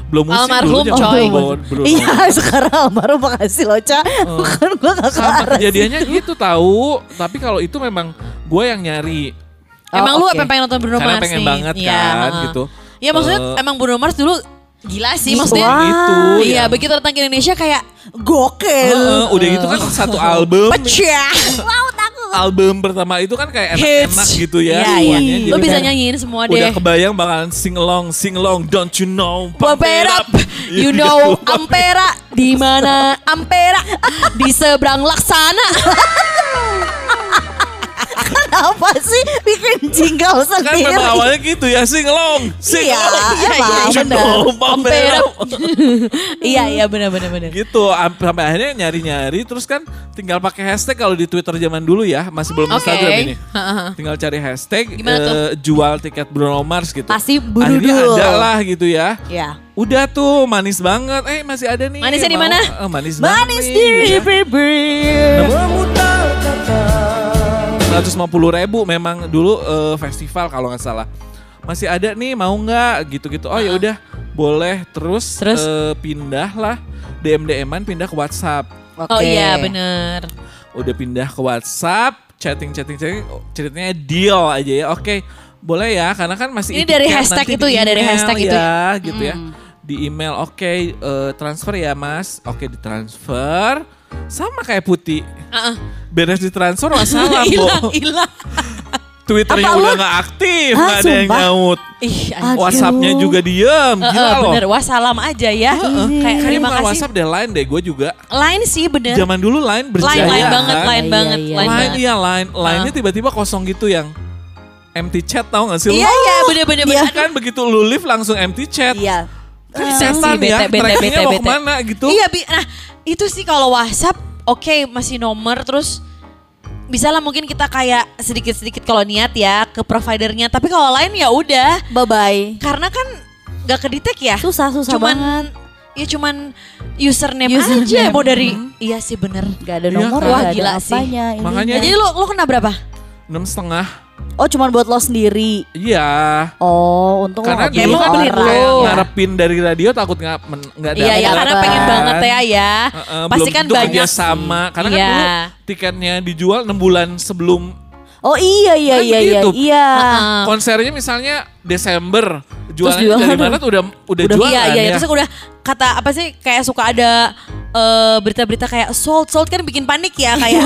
[SPEAKER 5] Belum musik
[SPEAKER 2] Almarhum,
[SPEAKER 5] dulu zaman
[SPEAKER 2] coy.
[SPEAKER 5] Bruno
[SPEAKER 4] Iya, sekarang almarhum makasih loh, Ca. Bukan gue gak ke
[SPEAKER 5] Sama
[SPEAKER 4] arah
[SPEAKER 5] kejadiannya gitu tahu. Tapi kalau itu memang gue yang nyari.
[SPEAKER 2] Emang
[SPEAKER 4] Oh,
[SPEAKER 2] lu
[SPEAKER 4] oke.
[SPEAKER 2] pengen nonton Bruno
[SPEAKER 5] Karena
[SPEAKER 2] Mars
[SPEAKER 5] pengen
[SPEAKER 2] nih?
[SPEAKER 5] banget
[SPEAKER 2] Iya,
[SPEAKER 5] kan gitu.
[SPEAKER 2] Ya maksudnya
[SPEAKER 5] Eh,
[SPEAKER 2] emang Bruno Mars dulu gila sih
[SPEAKER 4] Wah.
[SPEAKER 2] maksudnya.
[SPEAKER 5] itu.
[SPEAKER 2] Iya,
[SPEAKER 5] yang-
[SPEAKER 2] begitu datang ke Indonesia kayak
[SPEAKER 4] Gokil.
[SPEAKER 5] Heeh, udah gitu kan satu album.
[SPEAKER 2] pecah.
[SPEAKER 5] album pertama itu kan kayak enak-enak gitu ya.
[SPEAKER 2] Iya, iya.
[SPEAKER 5] Jadi
[SPEAKER 2] Lu bisa nyanyiin semua
[SPEAKER 5] Udah
[SPEAKER 2] deh.
[SPEAKER 5] kebayang bakalan sing along, sing along, don't you know?
[SPEAKER 2] Pump it up, you
[SPEAKER 5] Gitu.
[SPEAKER 2] know Ampera di mana Ampera di seberang Laksana.
[SPEAKER 4] apa sih bikin jingle sendiri?
[SPEAKER 5] Kan memang awalnya gitu ya, sing long, sing
[SPEAKER 4] Iya,
[SPEAKER 5] iya
[SPEAKER 4] iya,
[SPEAKER 5] iya, iya,
[SPEAKER 4] benar.
[SPEAKER 2] Iya, iya, benar, benar, benar.
[SPEAKER 5] Gitu, sampai akhirnya nyari-nyari, terus kan tinggal pakai hashtag kalau di Twitter zaman dulu ya, masih belum
[SPEAKER 2] okay.
[SPEAKER 5] Instagram ini. Tinggal cari hashtag, uh, jual tiket Bruno Mars gitu.
[SPEAKER 4] Pasti
[SPEAKER 5] buru
[SPEAKER 4] Akhirnya
[SPEAKER 5] ada lah gitu ya.
[SPEAKER 4] Iya.
[SPEAKER 5] Udah tuh manis banget. Eh masih ada nih.
[SPEAKER 2] Manisnya di mana?
[SPEAKER 5] Oh, manis,
[SPEAKER 4] manis
[SPEAKER 5] banget. Manis di
[SPEAKER 4] River
[SPEAKER 5] 250 ribu memang dulu uh, festival kalau nggak salah. Masih ada nih mau nggak? Gitu-gitu. Oh ya udah boleh. Terus,
[SPEAKER 2] terus?
[SPEAKER 5] Eh, uh, pindah lah DM DM-an pindah ke WhatsApp. Okay.
[SPEAKER 2] oh iya bener.
[SPEAKER 5] Udah pindah ke WhatsApp chatting chatting chatting ceritanya deal aja ya. Oke okay, boleh ya karena kan masih
[SPEAKER 2] ini dari
[SPEAKER 5] ya,
[SPEAKER 2] hashtag itu ya dari hashtag
[SPEAKER 5] ya, itu gitu hmm. ya di email oke okay, uh, transfer ya mas. Oke okay, ditransfer sama kayak putih.
[SPEAKER 2] Heeh.
[SPEAKER 5] Beres ditransfer wassalam,
[SPEAKER 2] Hilang
[SPEAKER 5] Bo.
[SPEAKER 2] hilang.
[SPEAKER 5] Twitternya
[SPEAKER 4] Apa
[SPEAKER 5] udah
[SPEAKER 4] lu-
[SPEAKER 5] nggak aktif,
[SPEAKER 4] Hah,
[SPEAKER 5] nggak ada yang nyaut.
[SPEAKER 2] Ih.
[SPEAKER 5] WhatsAppnya juga diem,
[SPEAKER 2] Heeh,
[SPEAKER 5] gila loh.
[SPEAKER 2] bener wassalam aja ya. Kayak
[SPEAKER 5] Kayaknya
[SPEAKER 2] terima
[SPEAKER 5] bukan
[SPEAKER 2] kasih.
[SPEAKER 5] WhatsApp deh, lain deh gue juga.
[SPEAKER 2] Lain sih bener.
[SPEAKER 5] Zaman dulu lain berjaya
[SPEAKER 2] Lain lain
[SPEAKER 5] kan?
[SPEAKER 2] banget, lain
[SPEAKER 4] Iya,
[SPEAKER 2] banget,
[SPEAKER 4] iya,
[SPEAKER 2] lain
[SPEAKER 5] Line
[SPEAKER 2] banget.
[SPEAKER 5] iya line, line-nya tiba-tiba kosong gitu yang empty chat tau gak sih lu?
[SPEAKER 2] Iya iya bener bener bener.
[SPEAKER 5] Kan begitu lu live langsung empty chat.
[SPEAKER 4] Iya.
[SPEAKER 5] Kan
[SPEAKER 2] Bisa
[SPEAKER 5] setan ya,
[SPEAKER 2] bete, bete,
[SPEAKER 5] trackingnya
[SPEAKER 2] bete,
[SPEAKER 5] mau
[SPEAKER 2] ke
[SPEAKER 5] mana gitu.
[SPEAKER 2] Iya, Bi. Nah, itu sih kalau WhatsApp oke masih nomor terus bisa lah mungkin kita kayak sedikit-sedikit kalau niat ya ke providernya. Tapi kalau lain ya udah.
[SPEAKER 4] Bye bye.
[SPEAKER 2] Karena kan nggak kedetek ya.
[SPEAKER 4] Susah susah
[SPEAKER 2] cuman
[SPEAKER 4] banget.
[SPEAKER 2] ya cuman username,
[SPEAKER 4] Username.
[SPEAKER 2] aja mau dari iya sih bener.
[SPEAKER 4] Gak ada
[SPEAKER 5] Iya
[SPEAKER 4] nomor,
[SPEAKER 5] kan?
[SPEAKER 2] Wah,
[SPEAKER 4] gak
[SPEAKER 2] gila
[SPEAKER 4] ada
[SPEAKER 2] sih.
[SPEAKER 4] apanya.
[SPEAKER 5] Makanya-
[SPEAKER 2] jadi lu lu kena berapa?
[SPEAKER 5] Enam setengah.
[SPEAKER 4] Oh cuman buat lo sendiri.
[SPEAKER 5] Iya.
[SPEAKER 4] Oh untung
[SPEAKER 5] Karena
[SPEAKER 4] lo
[SPEAKER 2] Ya,
[SPEAKER 5] dulu
[SPEAKER 2] emang
[SPEAKER 5] kan
[SPEAKER 2] lo.
[SPEAKER 5] ngarepin dari radio takut nggak men- nggak
[SPEAKER 2] Iya ya
[SPEAKER 5] dapet
[SPEAKER 2] karena
[SPEAKER 4] dapet.
[SPEAKER 2] pengen banget ya ya.
[SPEAKER 5] Heeh,
[SPEAKER 2] Pasti
[SPEAKER 5] belum
[SPEAKER 2] kan banyak
[SPEAKER 5] kerjasama. Karena kan
[SPEAKER 2] Iya.
[SPEAKER 5] dulu tiketnya dijual 6 bulan sebelum
[SPEAKER 4] Oh iya iya
[SPEAKER 5] Kan
[SPEAKER 4] iya iya. Iya.
[SPEAKER 5] Konsernya misalnya Desember. Jualannya
[SPEAKER 4] jualan.
[SPEAKER 5] dari Maret udah udah,
[SPEAKER 4] Udah-
[SPEAKER 5] jualan
[SPEAKER 2] Iya iya
[SPEAKER 5] ya.
[SPEAKER 2] terus udah kata apa sih kayak suka ada eh, berita-berita kayak sold sold kan bikin panik ya kayak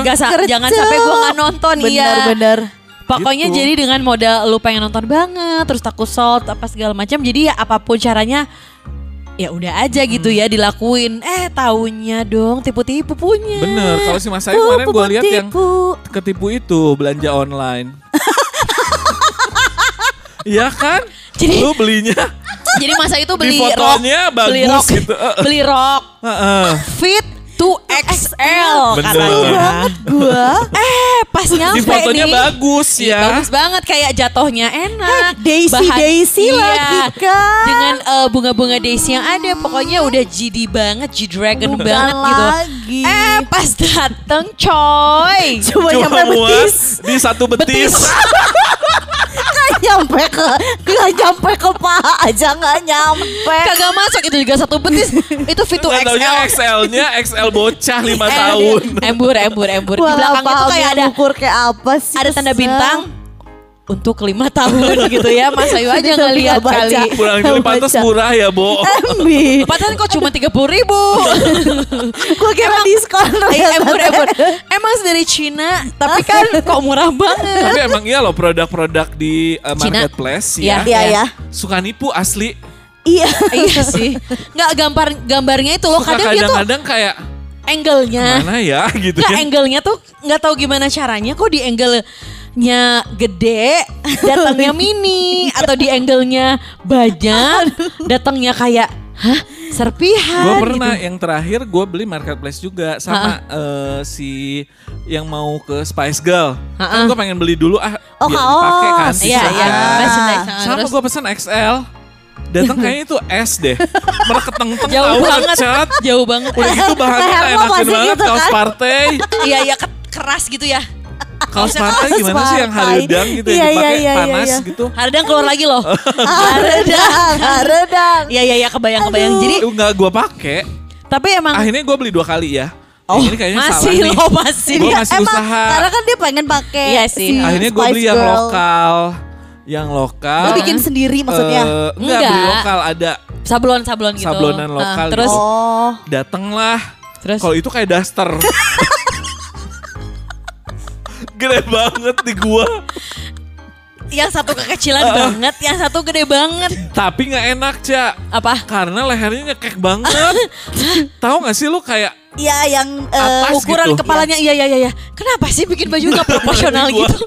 [SPEAKER 2] nggak sa-
[SPEAKER 4] Gercep.
[SPEAKER 2] jangan sampai gua nggak nonton
[SPEAKER 4] Bener
[SPEAKER 2] iya.
[SPEAKER 4] bener.
[SPEAKER 2] Pokoknya
[SPEAKER 5] Gitu.
[SPEAKER 2] jadi dengan modal lu pengen nonton banget terus takut sold apa segala macam jadi ya apa pun caranya ya udah aja gitu
[SPEAKER 5] Hmm.
[SPEAKER 2] ya dilakuin. Eh tahunya dong tipu-tipu punya.
[SPEAKER 5] Bener, kalau si Mas Ayu kemarin gue lihat yang
[SPEAKER 4] Tipu.
[SPEAKER 5] ketipu itu belanja online. Iya kan?
[SPEAKER 2] Jadi-
[SPEAKER 5] lu belinya
[SPEAKER 2] Jadi masa itu beli
[SPEAKER 5] di
[SPEAKER 2] rok, beli
[SPEAKER 5] bagus
[SPEAKER 2] rok,
[SPEAKER 5] gitu. Eh, eh.
[SPEAKER 2] beli rok
[SPEAKER 5] Heeh.
[SPEAKER 2] fit to XL
[SPEAKER 5] Bener.
[SPEAKER 2] katanya.
[SPEAKER 4] banget gua.
[SPEAKER 2] Eh pas nyampe
[SPEAKER 5] Di fotonya
[SPEAKER 2] nih.
[SPEAKER 5] bagus ya.
[SPEAKER 2] Bagus banget kayak jatohnya enak.
[SPEAKER 4] Daisy
[SPEAKER 2] Bahan-
[SPEAKER 4] Daisy
[SPEAKER 2] iya.
[SPEAKER 4] lagi kan.
[SPEAKER 2] Dengan eh, bunga-bunga Daisy yang ada pokoknya udah GD banget, G Dragon
[SPEAKER 4] Bukan
[SPEAKER 2] banget gitu.
[SPEAKER 4] lagi.
[SPEAKER 2] Eh pas dateng coy.
[SPEAKER 4] Cuma
[SPEAKER 5] Cuma
[SPEAKER 4] nyampe betis.
[SPEAKER 5] di satu betis.
[SPEAKER 4] Gak nyampe ke Gak nyampe ke paha aja Gak nyampe
[SPEAKER 2] Kagak masuk itu juga satu betis. itu fit to
[SPEAKER 5] Nggak taunya
[SPEAKER 2] XL.
[SPEAKER 5] XL-nya XL bocah 5
[SPEAKER 2] Eh,
[SPEAKER 5] tahun.
[SPEAKER 2] Embur, embur, embur. Di belakangnya tuh kayak ada
[SPEAKER 4] ukur kayak apa sih
[SPEAKER 2] ada tanda bintang untuk lima tahun gitu ya. Mas Ayu aja ngeliat
[SPEAKER 4] nggak baca.
[SPEAKER 2] kali.
[SPEAKER 5] Kurang kali pantas murah ya, Bo.
[SPEAKER 4] Embi
[SPEAKER 2] Padahal kok cuma tiga puluh ribu.
[SPEAKER 4] Gue kira diskon
[SPEAKER 2] embur, embur. Emang dari Cina, tapi kan kok murah banget.
[SPEAKER 5] Tapi emang iya loh produk-produk di uh, marketplace
[SPEAKER 2] Iya.
[SPEAKER 5] ya.
[SPEAKER 4] Iya ya
[SPEAKER 5] Suka nipu asli.
[SPEAKER 4] Iya
[SPEAKER 2] iya sih. Nggak gambar gambarnya itu loh. Kadang dia tuh
[SPEAKER 5] kadang-kadang kayak
[SPEAKER 2] angle-nya.
[SPEAKER 5] mana ya gitu
[SPEAKER 2] Nggak
[SPEAKER 5] kan.
[SPEAKER 2] angle-nya tuh nggak tahu gimana caranya kok di angle angle-nya gede, datangnya mini atau di angle-nya banyak, datangnya kayak hah serpihan.
[SPEAKER 5] Gue pernah
[SPEAKER 2] gitu.
[SPEAKER 5] yang terakhir gue beli marketplace juga sama eh, si yang mau ke Spice Girl. Kan gue pengen beli dulu ah
[SPEAKER 4] Oh,
[SPEAKER 5] biar
[SPEAKER 4] kaos.
[SPEAKER 5] dipakai kan.
[SPEAKER 2] Iya, iya,
[SPEAKER 5] kan. Sama gue pesen XL. Datang kayaknya itu S deh. Mereketeng-teng
[SPEAKER 2] jauh
[SPEAKER 5] tahu
[SPEAKER 2] banget,
[SPEAKER 5] ngecat.
[SPEAKER 2] jauh banget.
[SPEAKER 5] Udah gitu bahannya
[SPEAKER 4] lo
[SPEAKER 5] enakin banget
[SPEAKER 4] gitu
[SPEAKER 5] kaos
[SPEAKER 4] kan?
[SPEAKER 5] partai.
[SPEAKER 2] Iya, iya ke- keras gitu ya.
[SPEAKER 5] Kaos partai
[SPEAKER 4] kaos
[SPEAKER 5] gimana sih yang haridang gitu
[SPEAKER 4] Iya,
[SPEAKER 5] yang
[SPEAKER 4] iya,
[SPEAKER 5] dipakai
[SPEAKER 4] iya, iya,
[SPEAKER 5] panas
[SPEAKER 4] iya.
[SPEAKER 5] gitu.
[SPEAKER 2] Haredang keluar lagi loh.
[SPEAKER 4] Redang, redang.
[SPEAKER 2] Iya, iya, iya kebayang-kebayang. Jadi,
[SPEAKER 5] Itu nggak gue pakai.
[SPEAKER 2] tapi emang
[SPEAKER 5] Akhirnya gue beli dua kali ya.
[SPEAKER 2] Oh,
[SPEAKER 5] ini kayaknya
[SPEAKER 2] masih
[SPEAKER 5] salah nih.
[SPEAKER 2] loh, masih.
[SPEAKER 5] Gue
[SPEAKER 4] Iya,
[SPEAKER 5] masih
[SPEAKER 4] emang,
[SPEAKER 5] usaha.
[SPEAKER 4] Karena kan dia pengen pakai
[SPEAKER 2] Iya sih.
[SPEAKER 4] si
[SPEAKER 5] Akhirnya gue
[SPEAKER 4] Spice
[SPEAKER 5] beli yang
[SPEAKER 4] Girl.
[SPEAKER 5] lokal. Yang lokal.
[SPEAKER 4] Lu bikin sendiri maksudnya?
[SPEAKER 5] Eh, enggak, beli
[SPEAKER 2] Enggak.
[SPEAKER 5] lokal ada
[SPEAKER 2] sablon-sablon gitu.
[SPEAKER 5] Sablonan
[SPEAKER 2] Nah,
[SPEAKER 5] lokal
[SPEAKER 2] terus
[SPEAKER 5] gitu.
[SPEAKER 4] Oh.
[SPEAKER 5] datenglah.
[SPEAKER 2] Terus?
[SPEAKER 5] Kalau itu kayak daster. Gede banget di gua.
[SPEAKER 2] yang satu kekecilan banget, yang satu gede banget.
[SPEAKER 5] Tapi nggak enak, Cak.
[SPEAKER 2] Apa?
[SPEAKER 5] Karena lehernya nyekek banget. Tahu nggak sih lu kayak
[SPEAKER 4] Iya yang
[SPEAKER 5] Atas
[SPEAKER 2] Ukuran
[SPEAKER 5] gitu.
[SPEAKER 2] kepalanya iya iya iya iya. Kenapa sih bikin baju nggak proporsional gitu?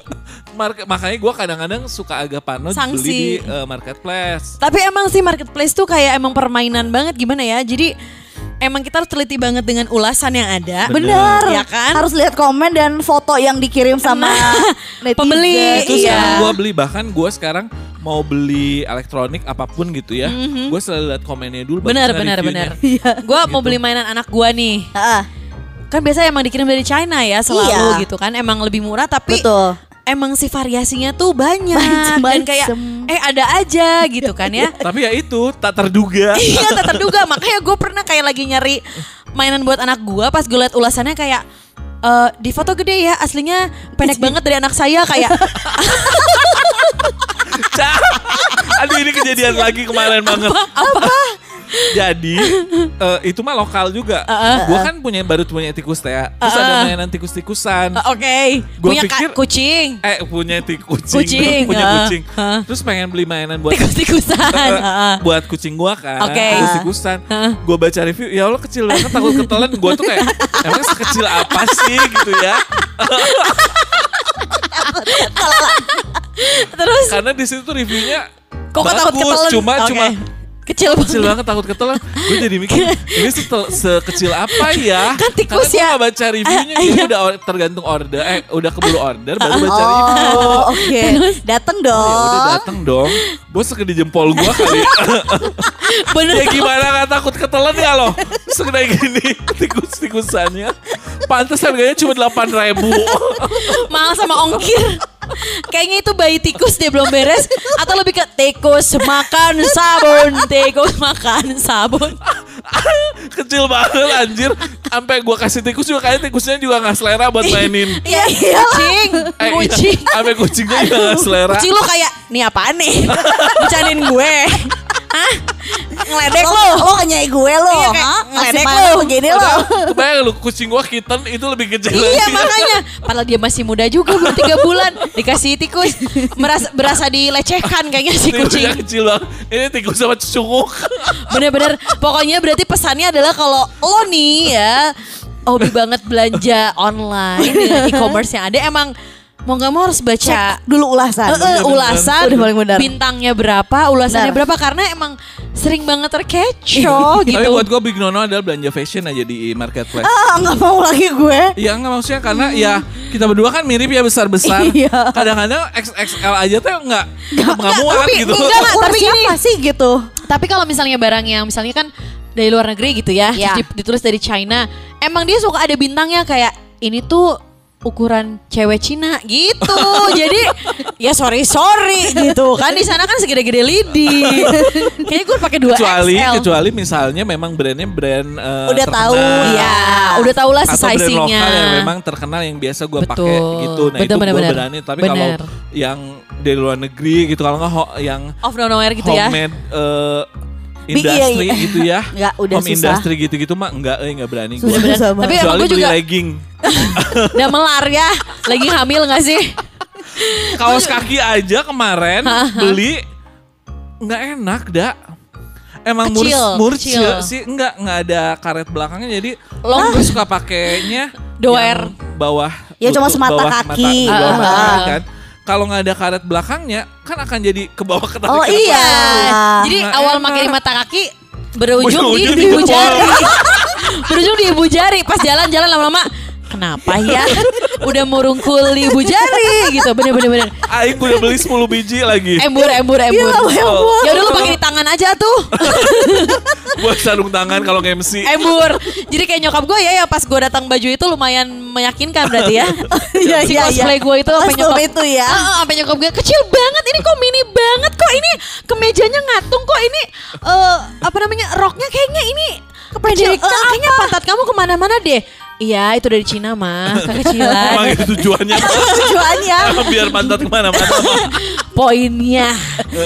[SPEAKER 5] Mark- makanya gua kadang-kadang suka agak parno
[SPEAKER 2] Sangsi.
[SPEAKER 5] beli di eh, marketplace.
[SPEAKER 2] Tapi emang sih marketplace tuh kayak emang permainan banget gimana ya? Jadi emang kita harus teliti banget dengan ulasan yang ada.
[SPEAKER 4] Bener.
[SPEAKER 2] Ya kan?
[SPEAKER 4] Harus lihat komen dan foto yang dikirim sama netizen.
[SPEAKER 2] pembeli.
[SPEAKER 5] Itu
[SPEAKER 2] Iya.
[SPEAKER 5] sekarang gua beli bahkan gua sekarang mau beli elektronik apa pun gitu ya. Gua selalu lihat komennya dulu.
[SPEAKER 2] Bener bener
[SPEAKER 5] reviewnya.
[SPEAKER 2] bener. Gua mau
[SPEAKER 5] Gitu.
[SPEAKER 2] beli mainan anak gua nih.
[SPEAKER 4] Heeh,
[SPEAKER 2] Kan biasanya emang dikirim dari China ya selalu
[SPEAKER 4] Iya.
[SPEAKER 2] gitu kan. Emang lebih murah tapi
[SPEAKER 4] betul.
[SPEAKER 2] Emang si variasinya tuh banyak
[SPEAKER 4] Macem-macem.
[SPEAKER 2] dan kayak eh ada aja gitu kan ya.
[SPEAKER 5] Tapi ya itu tak terduga.
[SPEAKER 2] iya tak terduga makanya gue pernah kayak lagi nyari mainan buat anak gue pas gue liat ulasannya kayak eh di foto gede ya aslinya pendek banget dari anak saya kayak.
[SPEAKER 5] Aduh ini kejadian lagi kemarin banget.
[SPEAKER 2] apa
[SPEAKER 5] Jadi eh, itu mah lokal juga. Gua kan punya baru punya tikus teh. Terus ada mainan tikus-tikusan.
[SPEAKER 2] Eh, oke
[SPEAKER 5] Gua
[SPEAKER 2] punya
[SPEAKER 5] pikir-
[SPEAKER 2] kucing
[SPEAKER 5] Eh punya tik kucing,
[SPEAKER 2] Kucing,
[SPEAKER 5] punya
[SPEAKER 2] ah,
[SPEAKER 5] kucing.
[SPEAKER 2] ah.
[SPEAKER 5] Terus pengen beli mainan buat
[SPEAKER 2] tikus-tikusan
[SPEAKER 5] eh,
[SPEAKER 2] Heeh.
[SPEAKER 5] buat kucing gua kan.
[SPEAKER 2] Oke.
[SPEAKER 5] Tikus-tikusan. Gua baca review, ya Allah kecil banget takut ketelan. Gua tuh kayak emang sekecil apa sih gitu ya?
[SPEAKER 2] terus
[SPEAKER 5] Karena di situ reviewnya
[SPEAKER 2] kok takut
[SPEAKER 5] bagus,
[SPEAKER 2] ketelan
[SPEAKER 5] cuma
[SPEAKER 2] Oke.
[SPEAKER 5] cuma
[SPEAKER 2] kecil banget
[SPEAKER 5] kecil banget takut ketelan. Gue jadi mikir ini setel- sekecil apa ya?
[SPEAKER 2] Kan tikus
[SPEAKER 5] Karena
[SPEAKER 2] ya.
[SPEAKER 5] nggak baca reviewnya, jadi
[SPEAKER 2] iya.
[SPEAKER 5] udah or- tergantung order. Eh udah keburu order baru baca review.
[SPEAKER 4] Oh, oke. Dateng
[SPEAKER 5] Ya udah
[SPEAKER 4] dong.
[SPEAKER 5] dateng dong. Bos segede jempol gua kali.
[SPEAKER 2] bener
[SPEAKER 5] ya gimana gak takut ketelan ya loh. Segede gini tikus-tikusannya. Pantes harganya cuma 8 ribu.
[SPEAKER 2] mahal sama ongkir Kayaknya itu bayi tikus dia belum beres Atau lebih ke tikus makan sabun Tikus makan sabun
[SPEAKER 5] Kecil banget anjir. Sampai gua kasih tikus juga kayaknya tikusnya juga gak selera buat mainin.
[SPEAKER 2] Iya kucing
[SPEAKER 5] Eh, iya.
[SPEAKER 2] Kucing
[SPEAKER 5] Sampai kucingnya juga gak selera.
[SPEAKER 2] Kucing lu kayak Nih apaan nih Bercandain gue Hah Ngeledek
[SPEAKER 4] Lo,
[SPEAKER 2] lu
[SPEAKER 4] lo kenyai gue lo.
[SPEAKER 2] Iya, kayak ngeledek lo.
[SPEAKER 4] begini lo.
[SPEAKER 5] Kebayang lu kucing gua kitten itu lebih kecil
[SPEAKER 2] Iya
[SPEAKER 5] lagi.
[SPEAKER 2] makanya Padahal dia masih muda juga Baru 3 bulan Dikasih tikus Merasa, Berasa dilecehkan kayaknya si
[SPEAKER 5] Tikusnya
[SPEAKER 2] kucing
[SPEAKER 5] kecil banget. Ini tikus sama cunguk.
[SPEAKER 2] Bener-bener Pokoknya berarti pesannya adalah Kalau lo nih ya Hobi banget belanja online Dengan e-commerce yang ada Emang Mau gak mau harus baca
[SPEAKER 4] Cek dulu ulasan.
[SPEAKER 2] Eh, eh, ulasan
[SPEAKER 4] Udah paling benar.
[SPEAKER 2] Bintangnya berapa Ulasannya
[SPEAKER 4] Benar.
[SPEAKER 2] berapa Karena emang Sering banget terkecoh gitu
[SPEAKER 5] Tapi buat gue Big Nono adalah belanja fashion aja di marketplace.
[SPEAKER 4] Ah, nggak mau lagi gue.
[SPEAKER 5] Iya nggak maksudnya karena ya kita berdua kan mirip ya besar-besar.
[SPEAKER 4] Iya.
[SPEAKER 5] Kadang-kadang XXL aja tuh nggak nggak muat
[SPEAKER 2] tapi
[SPEAKER 5] gitu.
[SPEAKER 2] enggak, enggak,
[SPEAKER 4] Ukur
[SPEAKER 2] tapi
[SPEAKER 4] siapa sih gitu?
[SPEAKER 2] Tapi kalau misalnya barang yang misalnya kan dari luar negeri gitu ya,
[SPEAKER 4] Ya.
[SPEAKER 2] ditulis dari China, emang dia suka ada bintangnya kayak ini tuh ukuran cewek Cina gitu. Jadi ya sorry sorry gitu kan di sana kan segede-gede lidi. Kayaknya gue pakai dua
[SPEAKER 5] kecuali
[SPEAKER 2] XL.
[SPEAKER 5] kecuali misalnya memang brandnya brand eh,
[SPEAKER 4] Udah tahu,
[SPEAKER 5] terkenal.
[SPEAKER 2] Ya, udah tau lah
[SPEAKER 5] atau brand
[SPEAKER 2] sizingnya.
[SPEAKER 5] lokal yang memang terkenal yang biasa gue pakai gitu. Nah
[SPEAKER 2] Betul,
[SPEAKER 5] itu
[SPEAKER 2] bener,
[SPEAKER 5] gue berani. Tapi kalau yang dari luar negeri gitu kalau nggak yang
[SPEAKER 2] Off nowhere gitu ya.
[SPEAKER 5] homemade eh, Industry
[SPEAKER 4] iya, iya.
[SPEAKER 5] gitu ya.
[SPEAKER 4] Nggak, udah
[SPEAKER 5] Home
[SPEAKER 4] susah.
[SPEAKER 5] industry gitu-gitu mah enggak eh enggak berani.
[SPEAKER 4] Susah,
[SPEAKER 2] Bener.
[SPEAKER 4] susah.
[SPEAKER 2] Tapi
[SPEAKER 5] Kecuali
[SPEAKER 2] gue
[SPEAKER 5] beli
[SPEAKER 2] juga
[SPEAKER 5] legging.
[SPEAKER 2] udah melar ya. Lagi hamil gak sih?
[SPEAKER 5] Kaos kaki aja kemarin beli nggak enak dak. Emang
[SPEAKER 2] Kecil,
[SPEAKER 5] murce
[SPEAKER 2] kecil.
[SPEAKER 5] sih enggak enggak ada karet belakangnya jadi
[SPEAKER 2] Long.
[SPEAKER 5] gue suka pakainya
[SPEAKER 2] Doer.
[SPEAKER 5] bawah
[SPEAKER 4] Ya, cuma semata
[SPEAKER 5] bawah
[SPEAKER 4] kaki.
[SPEAKER 5] mata, bawah mata
[SPEAKER 2] Ah.
[SPEAKER 5] kaki kan. Kalau nggak ada karet belakangnya kan akan jadi ke bawah ke
[SPEAKER 4] Oh
[SPEAKER 5] ke
[SPEAKER 4] iya.
[SPEAKER 2] Jadi
[SPEAKER 5] Nggak
[SPEAKER 2] awal
[SPEAKER 5] enak.
[SPEAKER 2] makin di mata kaki berujung di
[SPEAKER 5] Berujung di
[SPEAKER 2] ibu
[SPEAKER 5] jempol.
[SPEAKER 2] jari. berujung di ibu jari pas jalan-jalan lama-lama kenapa ya? Udah murungkul di ibu jari gitu. Bener-bener bener.
[SPEAKER 5] Aing udah beli 10 biji lagi
[SPEAKER 2] Embur, embur, embur.
[SPEAKER 5] Oh.
[SPEAKER 2] Ya udah lu pakai di tangan aja tuh.
[SPEAKER 5] buat sarung tangan kalau nge-MC.
[SPEAKER 2] embur. Jadi kayak nyokap gue ya, ya pas gue datang baju itu lumayan meyakinkan berarti ya.
[SPEAKER 4] Iya,
[SPEAKER 2] si
[SPEAKER 4] iya,
[SPEAKER 2] cosplay
[SPEAKER 4] iya.
[SPEAKER 2] gue itu sampai
[SPEAKER 4] Kostum
[SPEAKER 2] nyokap
[SPEAKER 4] itu ya.
[SPEAKER 2] Heeh, sampai nyokap gue kecil banget ini kok mini banget kok ini kemejanya ngatung kok ini eh apa namanya roknya kayaknya ini kecil. Eh, kayaknya pantat kamu ke mana-mana deh. Iya itu dari Cina mah kekecilan.
[SPEAKER 5] Emang itu tujuannya
[SPEAKER 4] Tujuannya.
[SPEAKER 5] biar pantat ke mana-mana.
[SPEAKER 2] Poinnya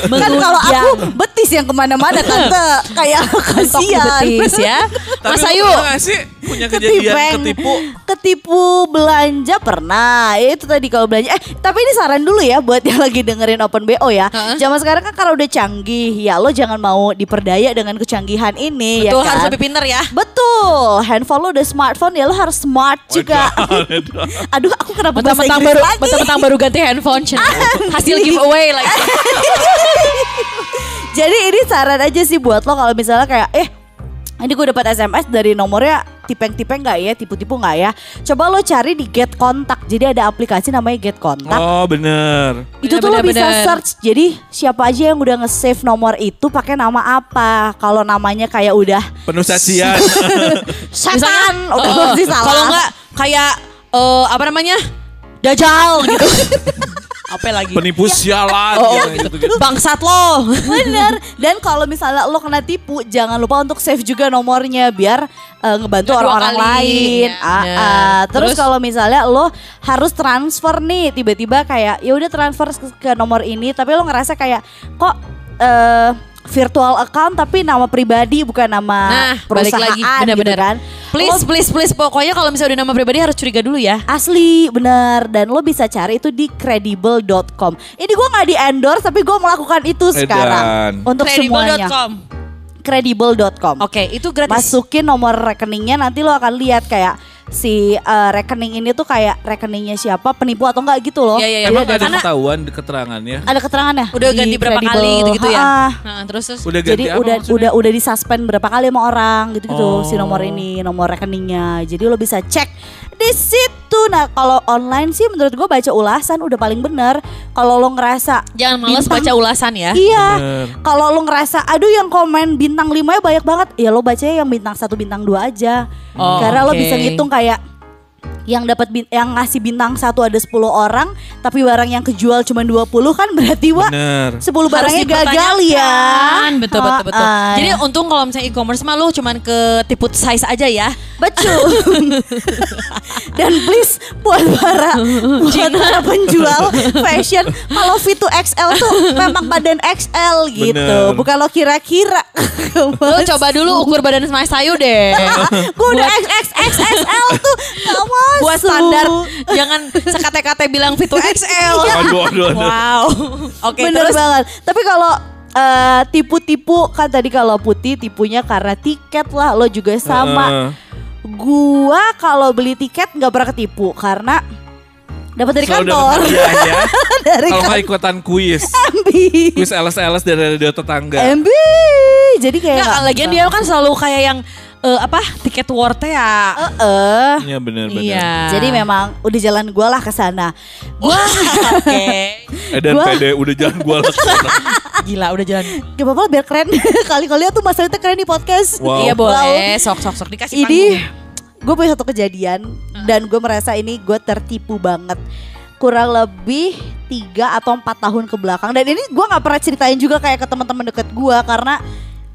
[SPEAKER 4] Kan kalau aku betis yang ke mana-mana tante kayak kasihan.
[SPEAKER 2] betis ya.
[SPEAKER 5] Tapi
[SPEAKER 2] Mas Ayu.
[SPEAKER 5] sih punya kejadian
[SPEAKER 4] Ketipeng.
[SPEAKER 5] ketipu?
[SPEAKER 4] Ketipu belanja pernah. Ya, Itu tadi kalau belanja. Eh, tapi ini saran dulu ya buat yang lagi dengerin Open BO ya.
[SPEAKER 2] Heeh.
[SPEAKER 4] Zaman sekarang kan kalau udah canggih, ya lo jangan mau diperdaya dengan kecanggihan ini
[SPEAKER 2] Betul
[SPEAKER 4] ya kan.
[SPEAKER 2] harus lebih pinter ya.
[SPEAKER 4] Betul, handphone lo udah smartphone ya lo harus smart juga. Aduh, aku kenapa bahasa Inggris
[SPEAKER 2] baru,
[SPEAKER 4] lagi?
[SPEAKER 2] mentang-mentang baru ganti handphone. Hasil giveaway lagi.
[SPEAKER 4] Jadi ini saran aja sih buat lo kalau misalnya kayak eh ini gue dapat SMS dari nomornya tipeng-tipeng nggak ya, tipu-tipu nggak ya? Coba lo cari di Get Contact. Jadi ada aplikasi namanya Get Contact.
[SPEAKER 5] Oh bener.
[SPEAKER 4] itu
[SPEAKER 2] Bener,
[SPEAKER 4] tuh lo
[SPEAKER 2] bener,
[SPEAKER 4] bisa
[SPEAKER 2] bener.
[SPEAKER 4] search. Jadi siapa aja yang udah nge-save nomor itu pakai nama apa? Kalau namanya kayak udah
[SPEAKER 5] Penuh cacian.
[SPEAKER 4] Satan,
[SPEAKER 2] oh,
[SPEAKER 4] udah
[SPEAKER 2] oh,
[SPEAKER 4] salah.
[SPEAKER 2] Kalau enggak kayak eh, apa namanya? Dajal gitu. apa lagi?
[SPEAKER 5] Penipu sialan.
[SPEAKER 2] Oh, oh,
[SPEAKER 5] gitu,
[SPEAKER 2] gitu. Bangsat lo.
[SPEAKER 4] Bener. Dan kalau misalnya lo kena tipu, jangan lupa untuk save juga nomornya biar eh, ngebantu orang-orang lain.
[SPEAKER 2] Ya,
[SPEAKER 4] Ah,
[SPEAKER 2] bener.
[SPEAKER 4] ah. Terus,
[SPEAKER 2] Terus?
[SPEAKER 4] kalau misalnya lo harus transfer nih, tiba-tiba kayak ya udah transfer ke, ke nomor ini, tapi lo ngerasa kayak kok eh virtual account tapi nama pribadi bukan nama
[SPEAKER 2] Nah, balik
[SPEAKER 4] perusahaan
[SPEAKER 2] lagi
[SPEAKER 4] gitu
[SPEAKER 2] benar-benar.
[SPEAKER 4] kan.
[SPEAKER 2] Please,
[SPEAKER 4] Lo
[SPEAKER 2] please, please. Pokoknya kalau misalnya udah nama pribadi harus curiga dulu ya.
[SPEAKER 4] Asli bener dan lo bisa cari itu di credible.com. Ini gue nggak di endorse tapi gue melakukan itu
[SPEAKER 5] Edan.
[SPEAKER 4] sekarang untuk semuanya.
[SPEAKER 2] Credible.com.
[SPEAKER 4] Credible.com.
[SPEAKER 2] Oke, itu gratis.
[SPEAKER 4] Masukin nomor rekeningnya nanti lo akan lihat kayak si eh, rekening ini tuh kayak rekeningnya siapa penipu atau enggak gitu loh.
[SPEAKER 2] Iya, iya, iya.
[SPEAKER 5] Emang
[SPEAKER 4] ada,
[SPEAKER 2] Karena-
[SPEAKER 5] ketahuan di keterangannya?
[SPEAKER 4] ada keterangannya.
[SPEAKER 2] Udah ganti berapa
[SPEAKER 4] Credible.
[SPEAKER 2] kali gitu-gitu ya.
[SPEAKER 4] Ha-ha.
[SPEAKER 2] Nah, terus terus.
[SPEAKER 5] Udah ganti
[SPEAKER 4] Jadi
[SPEAKER 5] apa
[SPEAKER 4] udah
[SPEAKER 5] maksudnya?
[SPEAKER 4] udah udah disuspend berapa kali sama orang gitu-gitu
[SPEAKER 5] Oh.
[SPEAKER 4] si nomor ini, nomor rekeningnya. Jadi lo bisa cek di situ. Nah, kalau online sih menurut gue baca ulasan udah paling bener. Kalau lo ngerasa
[SPEAKER 2] Jangan males
[SPEAKER 4] bintang-
[SPEAKER 2] baca ulasan ya.
[SPEAKER 4] Iya. Kalau lo ngerasa aduh yang komen bintang 5 ya banyak banget, ya lo bacanya yang bintang satu bintang dua aja.
[SPEAKER 2] Oh,
[SPEAKER 4] Karena lo
[SPEAKER 2] oke.
[SPEAKER 4] bisa ngitung kayak kayak yang dapat bin- yang ngasih bintang satu ada 10 orang, tapi barang yang kejual cuma 20 kan berarti wa
[SPEAKER 5] Bener.
[SPEAKER 4] 10
[SPEAKER 2] Harus
[SPEAKER 4] barangnya gagal ya.
[SPEAKER 2] Betul betul betul.
[SPEAKER 4] Ah,
[SPEAKER 2] Jadi untung kalau misalnya e-commerce mah lu cuman ke tipe size aja ya.
[SPEAKER 4] Betul. Dan please buat para buat para penjual fashion kalau V2XL tuh memang badan XL gitu,
[SPEAKER 5] Bener.
[SPEAKER 4] bukan lo kira-kira.
[SPEAKER 2] Lu coba dulu ukur badan Mas Ayu deh.
[SPEAKER 4] Gue udah XXXXL tuh masuk.
[SPEAKER 2] Buat standar jangan sekate-kate bilang Fit XL.
[SPEAKER 5] Aduh, aduh, aduh.
[SPEAKER 2] Wow. Oke,
[SPEAKER 4] Bener
[SPEAKER 2] terus
[SPEAKER 4] banget. Tapi kalau eh, tipu-tipu kan tadi kalau putih tipunya karena tiket lah lo juga sama.
[SPEAKER 5] Heeh.
[SPEAKER 4] Gua kalau beli tiket nggak pernah ketipu karena dapat dari
[SPEAKER 5] Selalu
[SPEAKER 4] kantor.
[SPEAKER 5] dapat
[SPEAKER 4] dari
[SPEAKER 5] Kalau nggak ikutan kuis.
[SPEAKER 4] MB.
[SPEAKER 5] Kuis LS-LS dari radio tetangga.
[SPEAKER 4] MB. Jadi kayak
[SPEAKER 2] nggak lagian dia kan selalu kayak yang eh, apa tiket worth ya.
[SPEAKER 4] Heeh.
[SPEAKER 5] Iya bener-bener.
[SPEAKER 2] Iya.
[SPEAKER 4] Jadi memang udah jalan gua lah ke sana.
[SPEAKER 2] Wah, oke.
[SPEAKER 5] Eh dan
[SPEAKER 4] Gua-
[SPEAKER 5] PD udah jangan gua lakukan.
[SPEAKER 2] Gila udah jalan.
[SPEAKER 4] Gak apa-apa biar keren. Kali-kali tuh Mas Rita keren di podcast.
[SPEAKER 5] Wow.
[SPEAKER 2] Iya boleh, sok-sok sok dikasih
[SPEAKER 4] Ini
[SPEAKER 2] panggung.
[SPEAKER 4] gue punya satu kejadian dan gue merasa ini gue tertipu banget. Kurang lebih tiga atau empat tahun ke belakang dan ini gue nggak pernah ceritain juga kayak ke teman-teman deket gue karena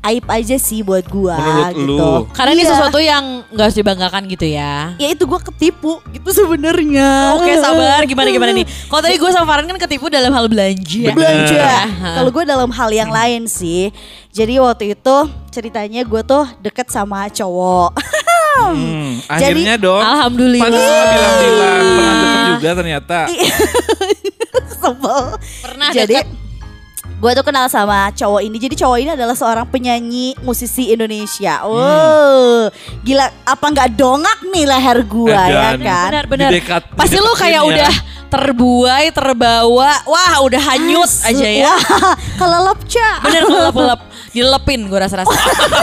[SPEAKER 4] aib aja sih buat gue
[SPEAKER 5] Menurut
[SPEAKER 4] gitu.
[SPEAKER 5] lu.
[SPEAKER 2] Karena ini
[SPEAKER 4] Iya.
[SPEAKER 2] sesuatu yang nggak harus dibanggakan gitu ya.
[SPEAKER 4] Ya itu gue ketipu gitu sebenarnya.
[SPEAKER 2] Oke sabar gimana gimana nih. Kalau tadi gue sama Farhan kan ketipu dalam hal belanja.
[SPEAKER 4] belanja. Kalau gue dalam hal yang lain sih. Jadi waktu itu ceritanya gue tuh deket sama cowok.
[SPEAKER 5] Hmm,
[SPEAKER 4] Jadi-
[SPEAKER 5] akhirnya dong.
[SPEAKER 2] Alhamdulillah.
[SPEAKER 5] Pantes bilang-bilang pernah deket juga ternyata.
[SPEAKER 4] Sebel.
[SPEAKER 2] Pernah
[SPEAKER 4] Jadi
[SPEAKER 2] deket.
[SPEAKER 4] Gue tuh kenal sama cowok ini. Jadi cowok ini adalah seorang penyanyi musisi Indonesia.
[SPEAKER 5] Hmm.
[SPEAKER 4] Wow, gila apa nggak dongak nih leher gue ya
[SPEAKER 5] Edan.
[SPEAKER 4] kan?
[SPEAKER 2] Benar-benar. Pasti lu kayak
[SPEAKER 5] ya.
[SPEAKER 2] udah terbuai, terbawa. Wah, udah hanyut aja ya.
[SPEAKER 4] Wah, kelelep Ca.
[SPEAKER 2] Bener ngelap-ngelap. Dilepin gue rasa-rasa.